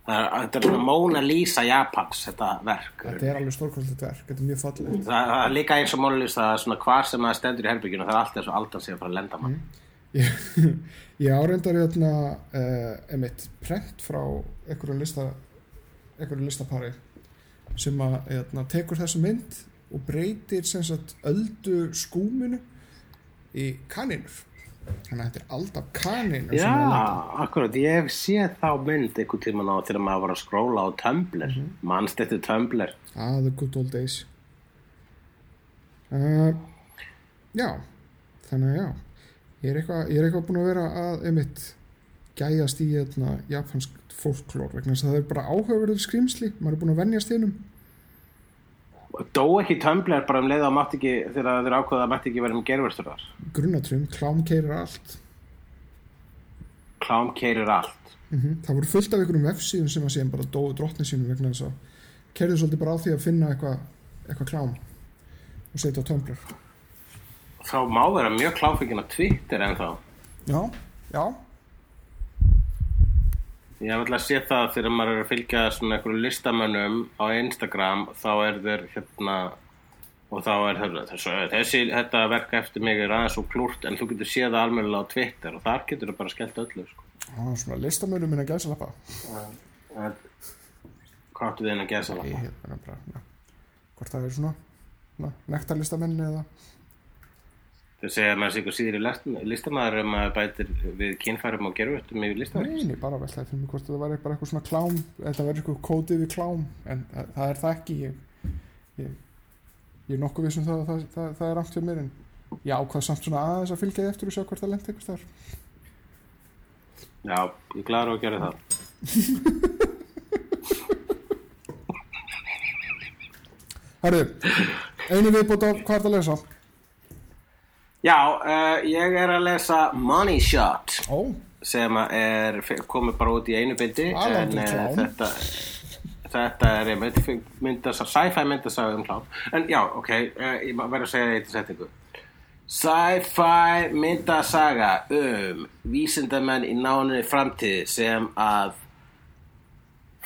Speaker 1: Það er, þetta er svona Mona Lisa Japans, þetta verk.
Speaker 2: þetta er alveg stórkvöldið verk, þetta er mjög fallegt
Speaker 1: Það, er líka eins og Mona Lisa, svona hvar sem maður stendur í herbygginu, það er alltaf svo aldan sig að fara að lenda mann.
Speaker 2: ég, ég áreindar hérna uh, emitt prent frá einhverju lista einhverju listapari sem að hérna, tekur þessa mynd og breytir sagt öldu skúminu í kaninur þannig að þetta er alltaf kaninur að.
Speaker 1: Já, akkurat, ég hef séð þá mynd einhvern tímann á þegar maður var að skróla á Tumblr, mm -hmm. mannst eftir Tumblr.
Speaker 2: ah, the good old days uh, já þannig að já ég er eitthvað, ég eitthvað búin að vera að emitt gæjast í hérna, japansk fólklór vegna þess að það er bara áhugaverður skrýmsli maður er búin að venjast einum
Speaker 1: Dó ekki Tumblr bara um leið að mátti ekki, þegar þeir ákveða að mátti ekki vera um gerfurstur þar.
Speaker 2: grunnatrjum, klám keirir allt
Speaker 1: Klám keirir allt.
Speaker 2: mm það voru fullt af einhverjum vefsíðum sem að séum bara dóu drottni sínum vegna þess að keirðu svolítið bara á því að finna eitthvað eitthva klám og setja á Tumblr
Speaker 1: Þá má vera mjög kláfingin á Twitter en þá.
Speaker 2: já, já,
Speaker 1: Ég hef alltaf séð það þegar maður er að fylgja svona einhverju listamönnum á Instagram þá er þeir hérna og þá er þeir þessi, þessi þetta verk eftir mig er aðeins og klúrt en þú getur séð það almennilega á Twitter og þar getur þú bara skellt öllu sko.
Speaker 2: á, svona listamönnum minna gæsalappa
Speaker 1: En- Hvað áttu þið inn að gera
Speaker 2: Ég
Speaker 1: það?
Speaker 2: hérna hvort það er svona na, nektarlistamenn eða
Speaker 1: Þeir segja að maður sé ykkur síður í listamæður ef maður bætir við kynfærum og gerfutum í listamæður.
Speaker 2: neini, bara veltaði fyrir mig hvort það var eitthvað svona klám þetta var eitthvað kótið við klám en það, það er það ekki ég, ég ég er nokkuð vissum það að það, það, það er rámt hjá mér en ég ákvað samt svona aðeins að fylgja því eftir og sjá hvort það lengt eitthvað þar
Speaker 1: Já, ég gladur að gera það.
Speaker 2: Herru, einu viðbútt á hvað er það að lesa?
Speaker 1: Já, uh, ég er að lesa Money Shot
Speaker 2: Ó,
Speaker 1: sem er komið bara út í einu bindi en
Speaker 2: klám.
Speaker 1: þetta þetta er sci-fi myndasaga um klám. En já, ok, uh, ég verður að segja þetta setningu. Sci-fi myndasaga um vísindamenn í nánu framtíð sem að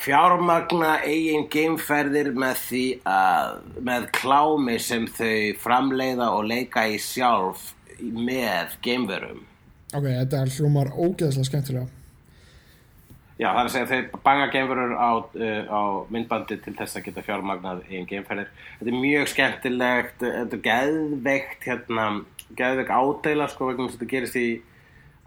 Speaker 1: fjármagna eigin geimferðir með því að með klámi sem þau framleiða og leika í sjálf með geimverum
Speaker 2: ok, þetta er hljómar ógeðslega skemmtilega
Speaker 1: Já, það er að segja að þeir banga geimverur á, uh, á myndbandi til þess að geta fjármagnað einn geimferðir. Þetta er mjög skemmtilegt, þetta er geðveikt, hérna, geðveikt ádæla, sko, vegna þess að þetta gerist í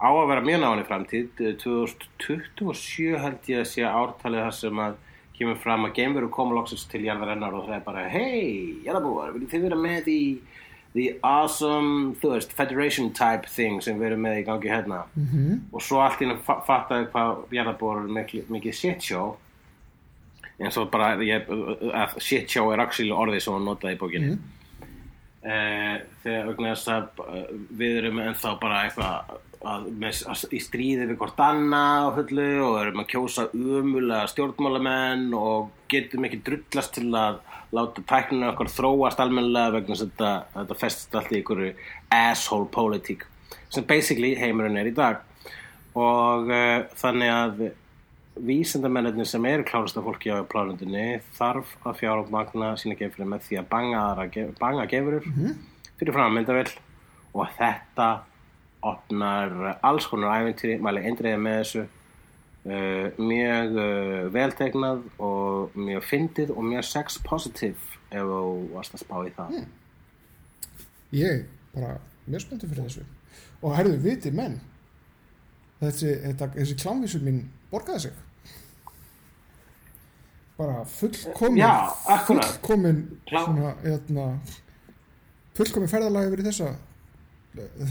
Speaker 1: á að vera mjög náðan í framtíð. 2027 held ég að sé ártalið þar sem að kemur fram að geimveru koma loksins til jarðarinnar og það er bara, hei, jarðabúar, viljið þið vera með í the awesome, þú veist, federation type thing sem við erum með í gangi hérna -hmm. og svo allt í fa fattaði hvað jarðabúar er mikið, mikið shit show eins og bara ég, að shit show er actually orðið sem hann notaði í bókinni mm. Þegar vegna þess að eh, við erum ennþá bara eitthvað að, með, að, í stríði við hvort annað og hullu og erum að kjósa umulega stjórnmálamenn og getum ekki drullast til að láta tækninu okkar þróast almennilega vegna þess að þetta festist allt í einhverju asshole politík sem basically heimurinn er í dag. Og uh, þannig að vísindamennir sem eru klárasta fólki á plánundinni þarf að fjára magna sína geifri með því að banga, banga geifurur mm -hmm. fyrir fram að myndavill og þetta opnar alls konar æfintýri, mæli eindriða með þessu Uh, mjög uh, veltegnað og mjög fyndið og mjög sex positive ef þú varst að spá í það
Speaker 2: mm. ég bara mjög spenntið fyrir þessu og herðu viti menn þessi, þetta, þessi klámvísur mín borgaði sig. Bara fullkomin
Speaker 1: Já,
Speaker 2: fullkomin svona, hérna, fullkomin ferðalagi verið þessa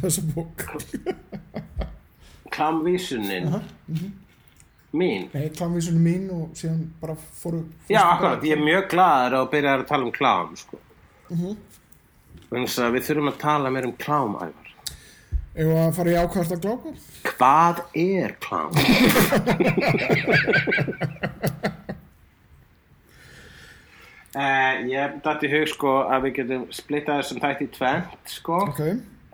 Speaker 2: þessa bók.
Speaker 1: Klamvísunin
Speaker 2: Aha,
Speaker 1: mín.
Speaker 2: Nei, klámvísunum mín og síðan bara fóru
Speaker 1: Já, akkurat, ég er mjög glaður að byrja að tala um klám sko. þannig að við þurfum að tala meir um klám ævar
Speaker 2: Ef að fara í ákvæmst að glápa
Speaker 1: Hvað er klám? uh, ég dætti hug sko að við getum splittað þessum þætti í tvent sko.
Speaker 2: Ok,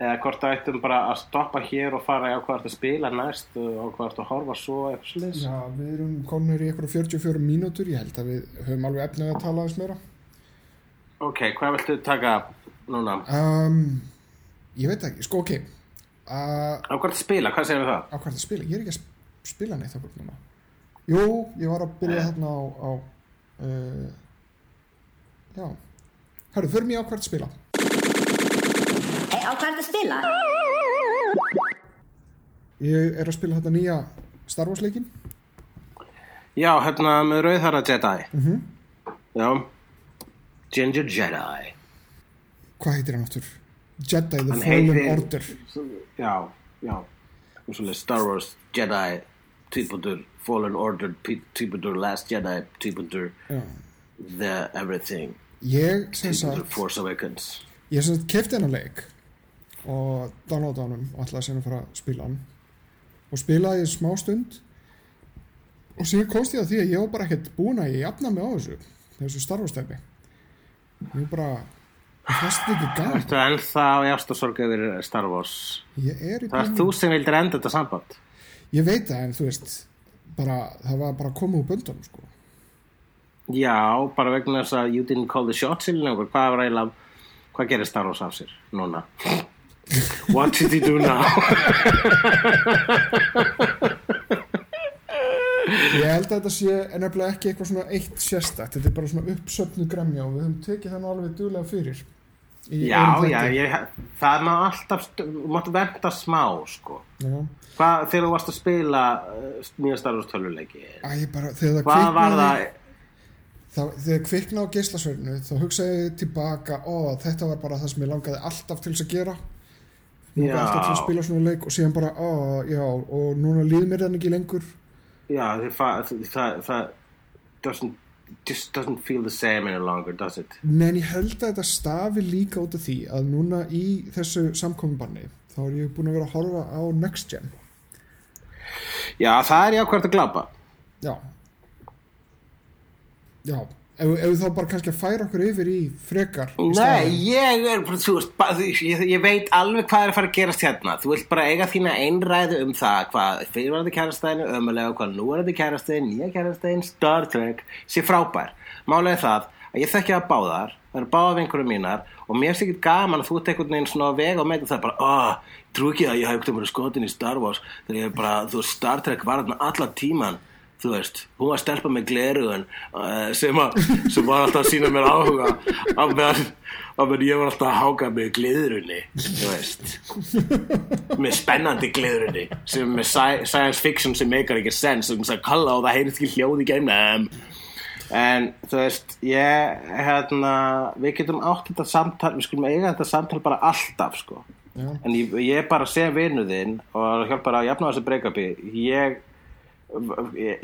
Speaker 1: eða hvort það ættum bara að stoppa hér og fara í á hvað að spila næst og að horfa svo eitthvað slis
Speaker 2: já, við erum konur í eitthvað 44 mínútur, ég held að við höfum alveg efnið að tala aðeins meira.
Speaker 1: Ok, hvað viltu taka núna?
Speaker 2: um, ég veit ekki, sko ok
Speaker 1: á að spila, hvað segir við það?
Speaker 2: á er að spila, ég er ekki að sp- spila neitt okkur núna. Jú, ég var að byrja þarna á, á uh, já. Hörru, förum ég á hvert að spila.
Speaker 3: Hey, á er að spila?
Speaker 2: Ég er að spila þetta nýja Star Wars leikin
Speaker 1: já, hérna með rauðhara Jedi. -hmm. já. Ginger Jedi.
Speaker 2: Hvað heitir hann aftur? Jedi The Fallen Order.
Speaker 1: Já, já. Star Wars Jedi típundur Fallen Order típundur Last Jedi típundur
Speaker 2: Já.
Speaker 1: The Everything.
Speaker 2: Ég sagt
Speaker 1: Force Awakens.
Speaker 2: Ég sem sagt kefti hennar leik og downloada hann og ætlaði sem að fara að spila hann. Og spilaði í smá stund. Og síðan komst ég að því að ég var bara ekkert búin að ég jafna mig á þessu þessu Star Wars tæmi ég var bara þetta ekki gaman
Speaker 1: Ertu ennþá í ástasorg yfir Star Wars?
Speaker 2: Ég er í
Speaker 1: Það er þú sem vildir enda þetta samband.
Speaker 2: Ég veit það en þú veist bara, það var bara komið úr böndunum sko.
Speaker 1: Já, bara vegna þess að you didn't call the shots í lengur, hvað var eiginlega hvað gerir Star Wars af sér núna? What did he do now?
Speaker 2: ég held að þetta sé ennablega ekki eitthvað svona eitt sérstakt. Þetta er bara svona uppsöfnu gremja og við höfum tekið það nú alveg duðlega fyrir
Speaker 1: Já, já, ég, það má alltaf máttu venta smá, sko.
Speaker 2: Já.
Speaker 1: Hvað, þegar þú varst að spila uh, nýja Star Wars töluleiki
Speaker 2: Æ, bara, þegar það
Speaker 1: Hvað var
Speaker 2: kviknaði-
Speaker 1: það?
Speaker 2: þá, þegar kvikna á geislasverðinu þá hugsaði ég tilbaka ó, þetta var bara það sem ég langaði alltaf til þess að gera. Nú
Speaker 1: Já.
Speaker 2: alltaf til að spila svona leik og síðan bara, ó, já, og núna líður mér þannig ekki lengur.
Speaker 1: Já, það, það, það, það doesn't, just doesn't feel the same any longer, does it?
Speaker 2: Men ég held að þetta stafi líka út af því að núna í þessu samkominbanni þá er ég búin að vera að horfa á Next Gen.
Speaker 1: Já, það er jákvært að glapa.
Speaker 2: Já. Já, ef, ef þá bara kannski að færa okkur yfir í frekar. í
Speaker 1: Nei, ég er, bara, þú veist, bara, ég, ég veit alveg hvað er að fara að gerast hérna. Þú vilt bara eiga þína einræðu um það hvað fyrirvarandi kærastæðinu ömulega, hvað núverandi kærastæðin, nýja kærastæðin, Star Trek, sé frábær. Málega það að ég þekki það báðar, það eru báða vinkurum mínar og mér er sikkert gaman að þú einhvern veginn svona veg og með það bara, oh, trú ekki að ég um skotin í Star Wars þegar ég bara, þú Star Trek var allan tíman þú veist, hún var stelpa með glerugun uh, sem, að, sem var alltaf að sína mér áhuga á meðan ég var alltaf að háka með gleðrunni þú veist. Með spennandi gleðrunni sem með sci science fiction sem meikar ekki sens sem að kalla og það heyrist ekki hljóð í geimnum. En þú veist ég, hérna við getum átt þetta samtal við skulum eiga þetta samtal bara alltaf sko.
Speaker 2: Já.
Speaker 1: en ég, ég bara sé vinuðinn og hjálpar að jafna þessi breakabi ég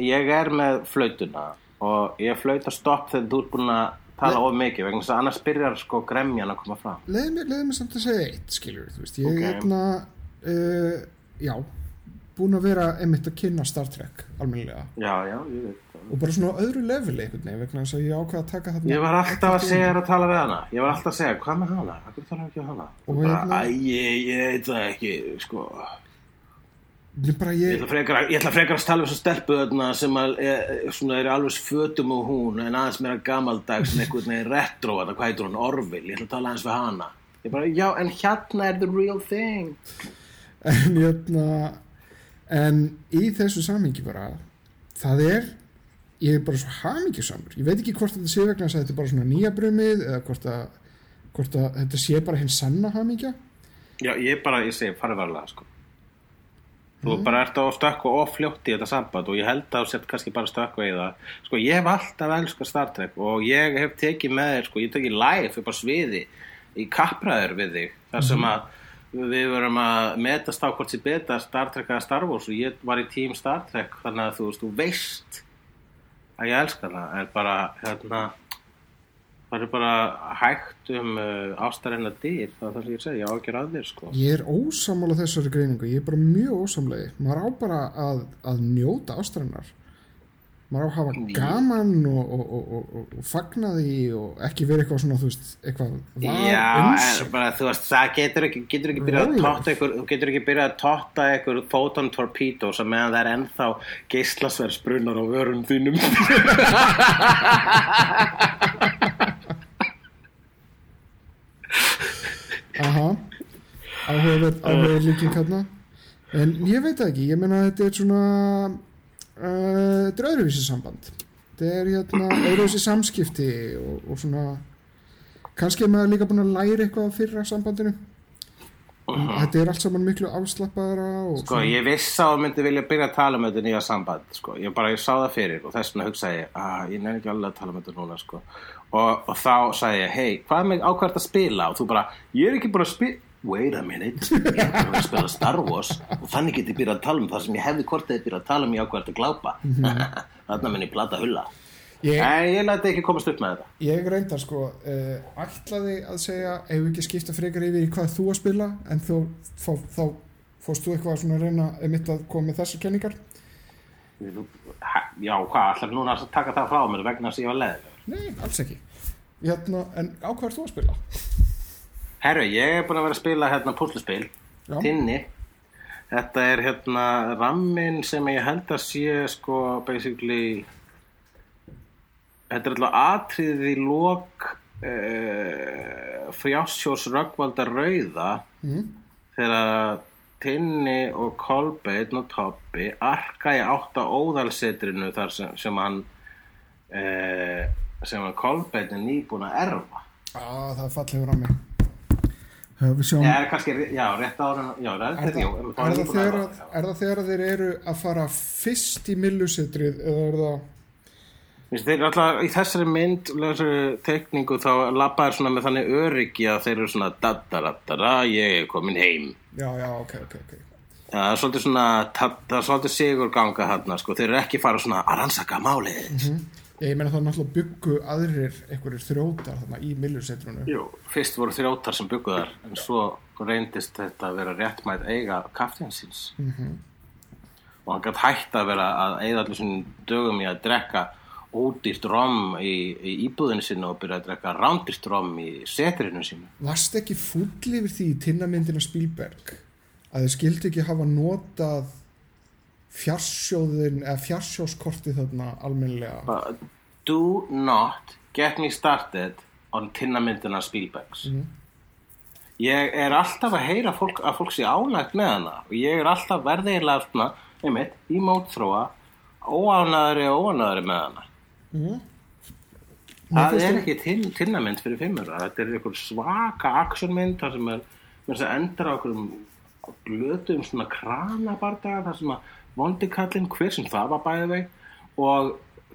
Speaker 1: ég er með flautuna og ég flauta stopp þegar þú ert búin að tala of mikið vegna þess að annars byrjar sko gremjan að koma fram
Speaker 2: Leðið mér, leiði mér samt að segja eitt, skiljur, þú veist, ég
Speaker 1: Ok.
Speaker 2: er hérna, uh, já, búin að vera einmitt að kynna Star Trek, almennilega,
Speaker 1: já, já, ég veit
Speaker 2: og bara svona á öðru leveli vegna þess að ég ákvað að taka þarna
Speaker 1: Ég var alltaf að segja þér að tala við hana Ég var alltaf að segja, hvað með hana? Hvað tala ekki um hana?
Speaker 2: Og
Speaker 1: Og bara,
Speaker 2: hérna-
Speaker 1: æ, ég, ég veit það ekki sko.
Speaker 2: Ég
Speaker 1: Ég ætla frekar, ég ætla frekar að tala við svo stelpu sem að, er, svona, er alveg fötum og hún en aðeins meira gamaldags en einhvern veginn retro hvað heitur hún, Orville Ég ætla að tala aðeins við hana. Ég bara, já, en hérna er the real thing.
Speaker 2: En hérna, en í þessu samhengi bara, það er, ég er bara svo hamingjusamur, ég veit ekki hvort þetta sé vegna að þetta er bara svona nýja brumið eða hvort að, hvort að þetta sé bara hinn sanna hamingja,
Speaker 1: Já, ég bara, ég segi, farið varlega sko. Þú bara ert á stökku og fljótt í þetta samband og ég held að þú sett kannski bara stökku í það. Sko, ég hef alltaf elskað Star Trek og ég hef tekið með þér, sko, ég tekið live upp á sviði í kappræður við þig. Þar sem að við verum að metast á hvort sér beta Star Trek eða Star Wars og ég var í tím Star Trek þannig að þú veist, þú veist að ég elska það en bara, hérna það er bara hægt um uh, ástarinnar dýr það er það sem ég segi, ég á ekki að þér sko.
Speaker 2: Ég er ósamála þessari greiningu, ég er bara mjög ósamlegi, maður á bara að, að njóta ástæðanar, maður á að hafa gaman og, og, og, og, fagna því og ekki vera eitthvað svona, þú veist, eitthvað var
Speaker 1: Já, en
Speaker 2: sig.
Speaker 1: bara þú veist, það getur ekki, getur ekki byrjað að totta þú getur ekki byrjað að totta ykkur photon torpedo sem meðan það er ennþá geislasverðsbrunnar á vörum þínum
Speaker 2: áhugaverð, áhugaverð líking hérna en ég veit það ekki, ég meina að þetta er svona uh, þetta er öðruvísi samband. Þetta er hérna öðruvísi samskipti og, og svona kannski er maður líka búin að læra eitthvað á fyrra sambandinu. En þetta er allt saman miklu afslappaðara og
Speaker 1: Sko, ég viss að þú myndi vilja byrja að tala um þetta nýja samband, sko. Ég bara, ég sá það fyrir og þess vegna hugsaði að ég nefn ekki alveg að tala um þetta núna, sko. Og, og þá sagði ég, hei, hvað er mig ákvært að spila? Og þú bara, ég er ekki bara að spila, wait a minute, ég er bara að spila Star Wars og þannig get ég byrjað að tala um það sem ég hefði hvort eða byrjað að tala um ég ákvært að glápa. Þarna minn ég plata hulla.
Speaker 2: ég,
Speaker 1: En ég læti ekki komast upp með þetta.
Speaker 2: ég reyndar sko uh, ætlaði að segja ef við ekki skipta frekar yfir í hvað þú að spila en þú, þá, þá fórst þú eitthvað svona að reyna einmitt að koma með þessar kenningar
Speaker 1: Já, hvað, ætlar núna að taka það frá mér vegna að ég var leðilegur?
Speaker 2: Nei, alls ekki hérna, En á hvað er þú að spila?
Speaker 1: Herru, ég er búin að vera að spila hérna púsluspil. Tinni. Þetta er hérna rammin sem ég held að sé sko basically Þetta er alltaf atriðið í lok uh, Frjásjós Röggvaldar Rauða
Speaker 2: Mm.
Speaker 1: þegar Tinni og Kolbeinn og Toppi arka í átt á óðalsetrinu þar sem, sem hann uh, sem hann Kolbeinn er nýbúin að erfa
Speaker 2: Á, það er fallegur á mig sjáum
Speaker 1: Já, er kannski, já, rétt ára Já, er
Speaker 2: Er
Speaker 1: jú
Speaker 2: það,
Speaker 1: það
Speaker 2: er, það þegar, að- er það þegar þeir eru að fara fyrst í millusetrið eða er það
Speaker 1: alltaf í þessari mynd, þessari tekningu þá labbaður svona með þannig öryggi að þeir eru svona daddaradara, ég er komin heim.
Speaker 2: Já, já, ok, ok, ok.
Speaker 1: Það er svolítið svona, það er svolítið sigur ganga hérna, sko. Þeir eru ekki fara svona að rannsaka málið.
Speaker 2: Ég meina það náttúrulega byggu aðrir einhverjir þrjótar þarna í millusetrunu.
Speaker 1: Jú, fyrst voru þrjótar sem byggu þar, en svo reyndist þetta að vera réttmætt eiga kaftinsins.
Speaker 2: Mhm.
Speaker 1: Og hann gætt hægt að vera að eigða allir svona dögum í að drekka ódýrt rom í, í íbúðinu sinni og byrja að drekka rándýrt rom í setrinu sínu.
Speaker 2: Varst ekki fúll yfir því í tinnamyndina Spielberg að þið skildi ekki hafa notað fjarsjóðin eða fjarsjóskortið þarna almennilega?
Speaker 1: But do not get me started on tinnamyndina Spielbergs. Ég er alltaf að heyra fólk, að fólk sé ánægt með hana og ég er alltaf verðilega einmitt, í mótþróa óánæðari og óánæðari með hana.
Speaker 2: Mhm.
Speaker 1: Það
Speaker 2: finnst
Speaker 1: er ekki tinn, tinnamynd fyrir fimmur þetta er einhver svaka actionmynd þar sem er, að endar á einhverjum glötum svona kranabardaga þar sem að vondikallinn, hver sem það var bæði veg og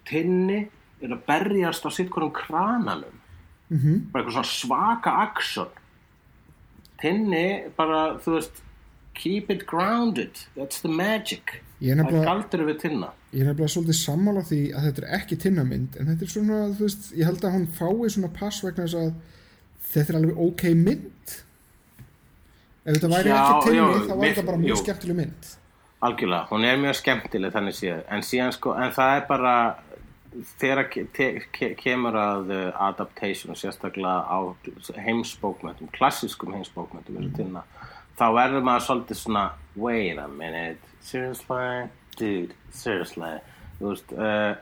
Speaker 1: tinni er að berjast á sitt hverjum krananum.
Speaker 2: Mhm.
Speaker 1: bara eitthvað svona svaka action. Tinni bara, þú veist keep it grounded, that's the magic. Það er galdur við tinna.
Speaker 2: Ég er nefnilega svolítið sammála því að þetta er ekki tinnamynd en þetta er svona, þú veist, ég held að hún fái svona pass vegna þess að þetta er alveg ok mynd. Ef þetta væri
Speaker 1: Já,
Speaker 2: ekki tinni þá var þetta bara mjög skemmtileg mynd
Speaker 1: Algjörlega, hún er mjög skemmtileg þannig séð, en síðan sko, en það er bara þegar ke ke kemur að uh, adaptation, sérstaklega á heimsbókmyndum, klassískum heimsbókmyndum, mm. tinna, þá verður maður svolítið svona, wait a minute, seriously, dude, seriously, þú veist, uh,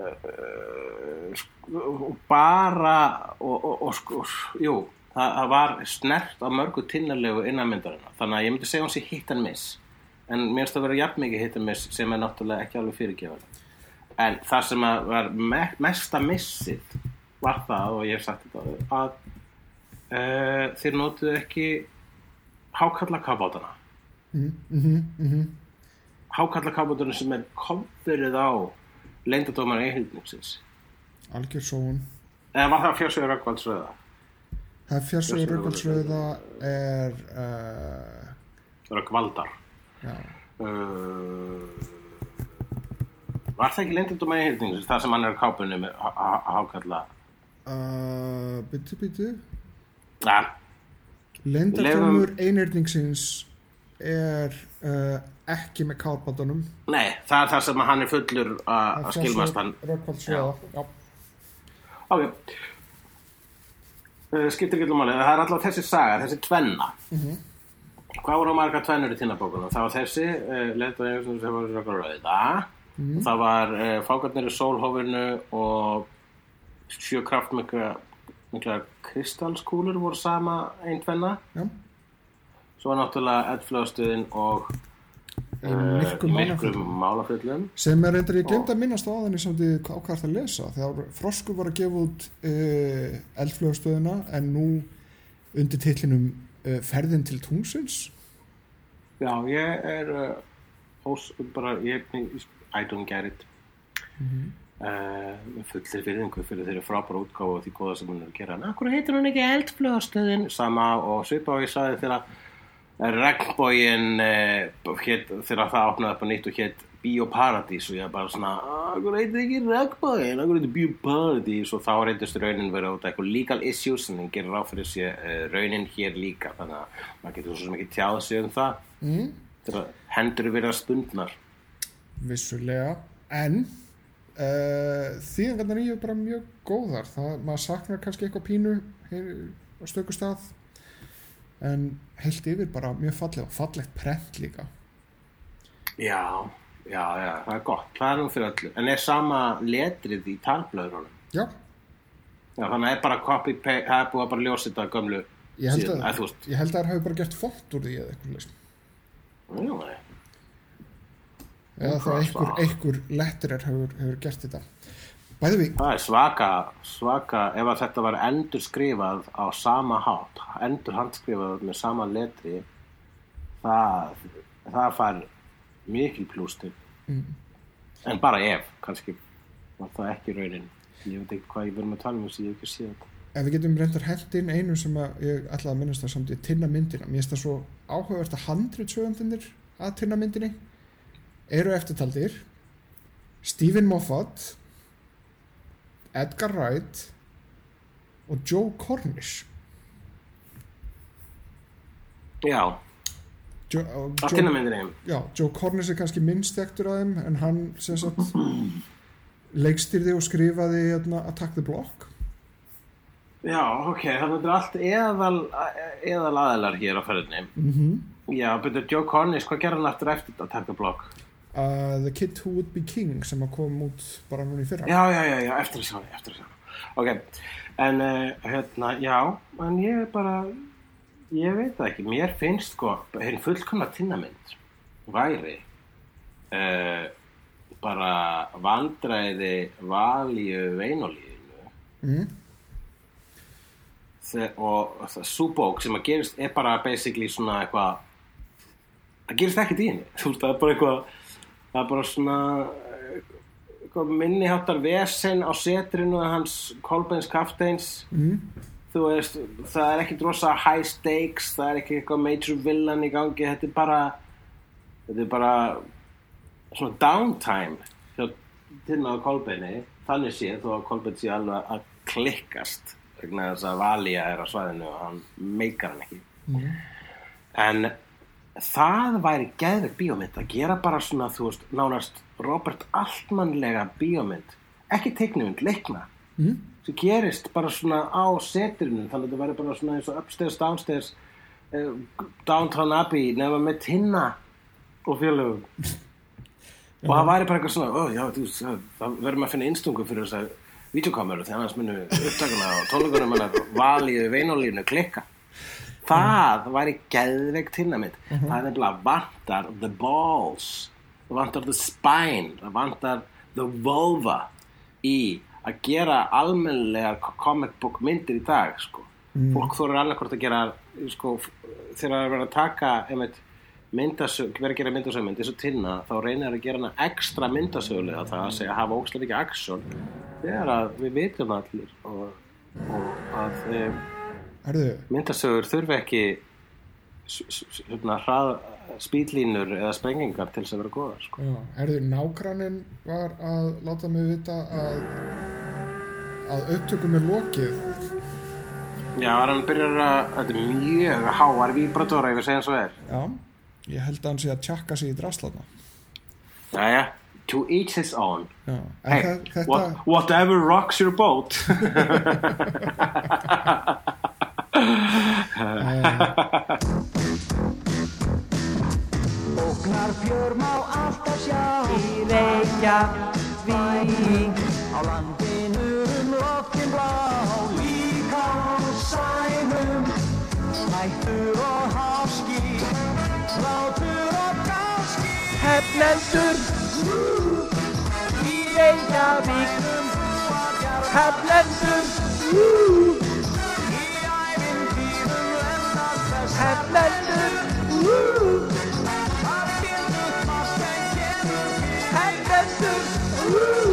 Speaker 1: uh, sko, bara, og, og, og sko, jú, það, það var snert á mörgu tinnarlegu innanmyndarina, þannig að ég myndi segja hún sé hit and miss en mér finnst það vera jafn mikið hit and miss sem er náttúrulega ekki alveg fyrirgefað en það sem að var me mesta missið var það og ég hef sagt þetta að uh, þeir notuðu ekki hákalla kafbátana
Speaker 2: mm -hmm, mm -hmm.
Speaker 1: hákalla kafbátana sem er komfyrið á leyndadómar einhildningsins
Speaker 2: algjör sóun.
Speaker 1: Eða var það fjársögur Röggvaldsröða
Speaker 2: það
Speaker 1: Fjársögur
Speaker 2: Röggvaldsröða er
Speaker 1: Röggvaldar
Speaker 2: já,
Speaker 1: uh, var það ekki leyndadómar einhildningsins það sem hann er á kápunni með há- há- hákalla
Speaker 2: uh, byttu byttu
Speaker 1: ja,
Speaker 2: Lendartölmur einirningsins er uh, ekki með kálbátunum
Speaker 1: nei, það er það sem hann er fullur að skilmast hann.
Speaker 2: Já.
Speaker 1: Ok. Uh, Skiptir ekki máli, það er alltaf þessi saga, þessi tvenna Hvað voru margar tvennur í tinnabókunum? Það var þessi, uh, leita einhversum sem var rökkur rauða Það var uh, fákarnir í sólhófinu og sjö kraftmikla mikla kristalskúlur voru sama einn tvenna
Speaker 2: Já.
Speaker 1: Svo var náttúrulega eldflöðstöðin og
Speaker 2: Í myrkum
Speaker 1: uh,
Speaker 2: málaföllum. sem er reyndar ég glemt að minnast á aðan sem þið ákvært að lesa þegar Frosku var að gefa út uh, eldflöðstöðuna en nú undir titlinum uh, Ferðin til tungsins
Speaker 1: Já, ég er uh, ós, bara, ég, I don't get it.
Speaker 2: Mhm.
Speaker 1: uh, fullir virðingu fyrir þeirri frábæra útgáfu og því góða sem hún er að gera. En akkur heitir hún ekki eldflöðastöðin sama og svipa og ég sagði þegar regnbógin þegar það opnaði upp á nýtt og hétt Bíóparadís og ég bara svona akkur heitir ekki regnbógin, akkur heitir Bíóparadís og þá reyndist raunin verið út af eitthvað legal issues en það gerir ráð fyrir sé uh, raunin hér líka þannig að maður getur svo ekki tjáð sig um það.
Speaker 2: Mm.
Speaker 1: þegar hendur verið að stundnar.
Speaker 2: Vissulega. En uh, þýðingarnar í er bara mjög góðar. Það, maður saknar kannski eitthvað pínu hér á stöku stað. En heilt yfir bara mjög falleg og fallegt prent líka.
Speaker 1: Já, já, já, það er gott, það er nú fyrir öllu. En er sama letrið í talblöðurunum?
Speaker 2: já,
Speaker 1: Já, þannig er bara copy paste, það er búið að bara ljósa þetta gömlu
Speaker 2: ég held
Speaker 1: síðan,
Speaker 2: að,
Speaker 1: að
Speaker 2: ég held að það hafi bara gert font úr því eða eitthvað
Speaker 1: Jú, nei.
Speaker 2: eða þá einhver, einhver letterer hefur, hefur gert þetta. Bæði við,
Speaker 1: Það er svaka, svaka, ef að þetta var endur skrifað á sama hátt, endur handskrifað með sama letri, það, það fær mikil plústil.
Speaker 2: Mm.
Speaker 1: En bara ef, kannski var það ekki raunin. Ég veit ekki hvað ég verðum að tala um þess að ég hef ekki séð þetta.
Speaker 2: Ef við getum reyndar hent inn einu sem ég ætlaði að minnast það samt í tinna myndina. Mér finnst það svo áhugavert að handritsöfundinir að tinna myndinni eru eftirtaldir. Stephen Moffat Edgar Wright og Joe Cornish.
Speaker 1: Já,
Speaker 2: Joe,
Speaker 1: að
Speaker 2: Joe- Cornish er kannski minnst ektur af þeim en hann sagt leikstýrði og skrifaði hérna, Attack the Block.
Speaker 1: Já, ok, þannig að þetta er allt eðal, eðal aðilar hér á ferðinni.
Speaker 2: Mm -hmm.
Speaker 1: já, betur Joe Cornish, hvað gerði hann aftur eftir að taka blokk?
Speaker 2: uh, The Kid Who Would Be King sem að kom út bara núna í fyrra.
Speaker 1: Já, já, já, já, eftir eftir að ok, en uh, hérna, já en ég er bara ég veit það ekki, mér finnst sko hinn fullkomna tinnamynd væri uh, bara vandræði valíu veinolíðinu
Speaker 2: mm.
Speaker 1: Og það súbók sem að gerist er bara basically svona eitthvað það gerist ekkert í henni þú veist, það er bara eitthvað það er bara svona eh, minniháttar vesen á setrinu hans Kolbeins Kafteins
Speaker 2: Mm.
Speaker 1: Þú veist, það er ekkert rosa high stakes, það er ekki eitthvað major villain í gangi, þetta er bara þetta er bara svona downtime hjá Tinna og Kolbeini, þannig sé þó að Kolbein sé alveg að klikkast vegna þess að Valía er á svæðinu og hann meikar hann ekki
Speaker 2: Mm.
Speaker 1: en það væri geðveg bíómynd að gera bara svona, þú veist, nánast Robert Altmanlega bíómynd ekki teiknumynd, leikna
Speaker 2: Mm.
Speaker 1: Sem gerist bara svona á setrinu þannig að þetta væri bara svona eins og upstairs, downstairs uh, downtown Abbey nefna með tinna og félögum. Og það væri bara eitthvað svona oh, já, þú, það verðum að finna innstungu fyrir þess að videokameru þegar annars munu upptakuna og tónleikunum að valíðu veinolínu klikka. Það væri geðveik tinnamind það er nefnilega vantar the balls það vantar the spine það vantar the vulva í að gera almennlegar comic book myndir í dag sko. fólk þóra annarkvort að gera sko, þegar það er verið að taka einmitt myndasög, verið að gera myndasögmynd eins og tinna, þá reynir að gera ekstra myndasögulega, það að segja að hafa ógstlega mikið aksjón, þegar að við vitum allir og, og að e, myndasögur þurfi ekki s- s- hérna hrað spýtlínur eða sprengingar til þess að vera góðar sko.
Speaker 2: já, herðu, nágranninn var að láta mig vita að að upptökum er lokið?
Speaker 1: Já, hann byrjar að þetta er mjög háar víbratóra ef ég segja eins og er.
Speaker 2: Já, ég held að hann sé að tjakka sig í drasslana
Speaker 1: Jæja, to each his own.
Speaker 2: Já,
Speaker 1: Hey,
Speaker 2: þe- þetta
Speaker 1: what, whatever rocks your boat.
Speaker 4: Ógnar fjör má alltaf sjá. Í Reykjavík. Á landinu um loftin blá Líka á sænum. Snættur og háski Slátur og gáski. Hefnendur Í Reykjavík. Hefnendur Í ævintýrum lendar þess Hefnendur Woo!